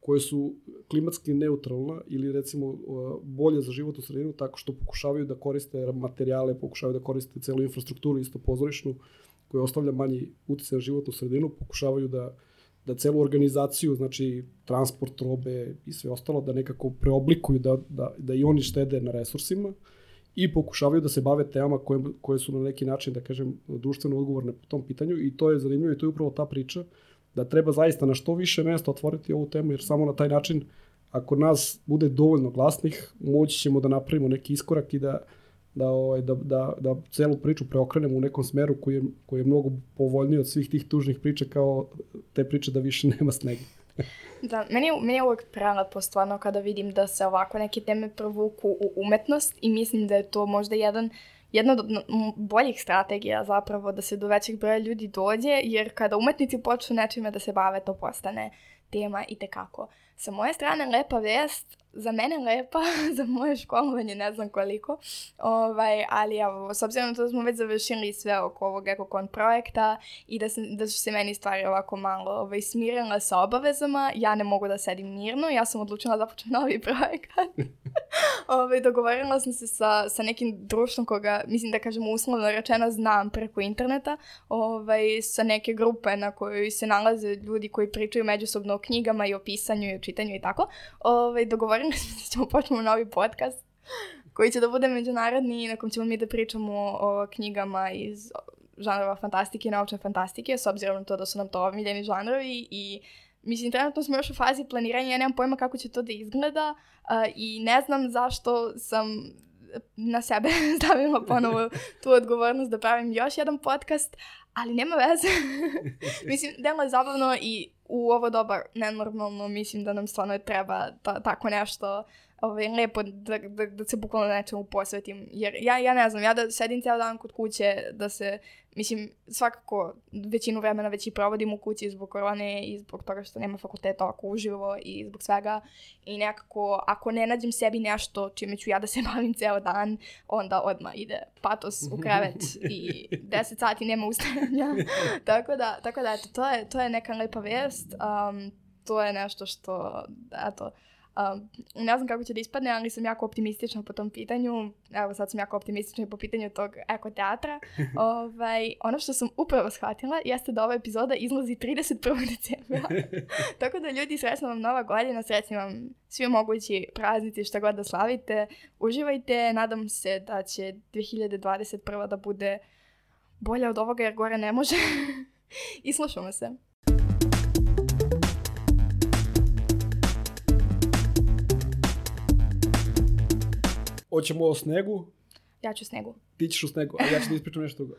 koje su klimatski neutralna ili recimo bolje za život u sredinu tako što pokušavaju da koriste materijale, pokušavaju da koriste celu infrastrukturu isto pozorišnu koja ostavlja manji utjecaj na životnu sredinu, pokušavaju da uh, da celu organizaciju, znači transport robe i sve ostalo, da nekako preoblikuju, da, da, da i oni štede na resursima i pokušavaju da se bave temama koje, koje su na neki način, da kažem, društveno odgovorne po tom pitanju i to je zanimljivo i to je upravo ta priča da treba zaista na što više mesta otvoriti ovu temu, jer samo na taj način, ako nas bude dovoljno glasnih, moći ćemo da napravimo neki iskorak i da, da, ovaj, da, da, da celu priču preokrenemo u nekom smeru koji je, koji je mnogo povoljniji od svih tih tužnih priča kao te priče da više nema snega. da, meni, meni je uvek prelepo stvarno kada vidim da se ovako neke teme provuku u umetnost i mislim da je to možda jedan jedna od boljih strategija zapravo da se do većeg broja ljudi dođe, jer kada umetnici počnu nečime da se bave, to postane tema i tekako. Sa moje strane, lepa vest, za mene lepa, za moje školovanje ne znam koliko, ovaj, ali evo, s obzirom na to da smo već završili sve oko ovog EcoCon projekta i da, se, da su se meni stvari ovako malo ovaj, smirile sa obavezama, ja ne mogu da sedim mirno, ja sam odlučila da počnem novi projekat. ovaj, dogovorila sam se sa, sa nekim društvom koga, mislim da kažem uslovno rečeno, znam preko interneta, ovaj, sa neke grupe na kojoj se nalaze ljudi koji pričaju međusobno o knjigama i o pisanju i o čitanju i tako. Ovaj, dogovorili smo da ćemo počnemo novi podcast koji će da bude međunarodni i na kom ćemo mi da pričamo o knjigama iz žanrova fantastike i naučne fantastike, s obzirom na to da su nam to omiljeni žanrovi i Mislim, trenutno smo još u fazi planiranja, ja nemam pojma kako će to da izgleda uh, i ne znam zašto sam na sebe stavila ponovo tu odgovornost da pravim još jedan podcast, ali nema veze. mislim, delo je zabavno i u ovo doba nenormalno mislim da nam stvarno treba ta, tako nešto ovaj, lepo da, da, da se bukvalno nečemu posvetim. Jer ja, ja ne znam, ja da sedim ceo dan kod kuće, da se, mislim, svakako većinu vremena već i provodim u kući zbog korone i zbog toga što nema fakulteta oko uživo i zbog svega. I nekako, ako ne nađem sebi nešto čime ću ja da se bavim ceo dan, onda odma ide patos u krevet i 10 sati nema ustajanja. tako da, tako da, eto, to je, to je neka lepa vest. Um, to je nešto što, eto, Um, ne znam kako će da ispadne, ali sam jako optimistična po tom pitanju. Evo sad sam jako optimistična po pitanju tog ekoteatra. ovaj, ono što sam upravo shvatila jeste da ova epizoda izlazi 31. decembra. Tako da ljudi, srećna vam nova godina, srećni vam svi mogući praznici šta god da slavite. Uživajte, nadam se da će 2021. da bude bolja od ovoga jer gore ne može. I slušamo se. Hoćemo o snegu? Ja ću snegu. Ti ćeš u snegu, a ja ću da ispričam nešto drugo.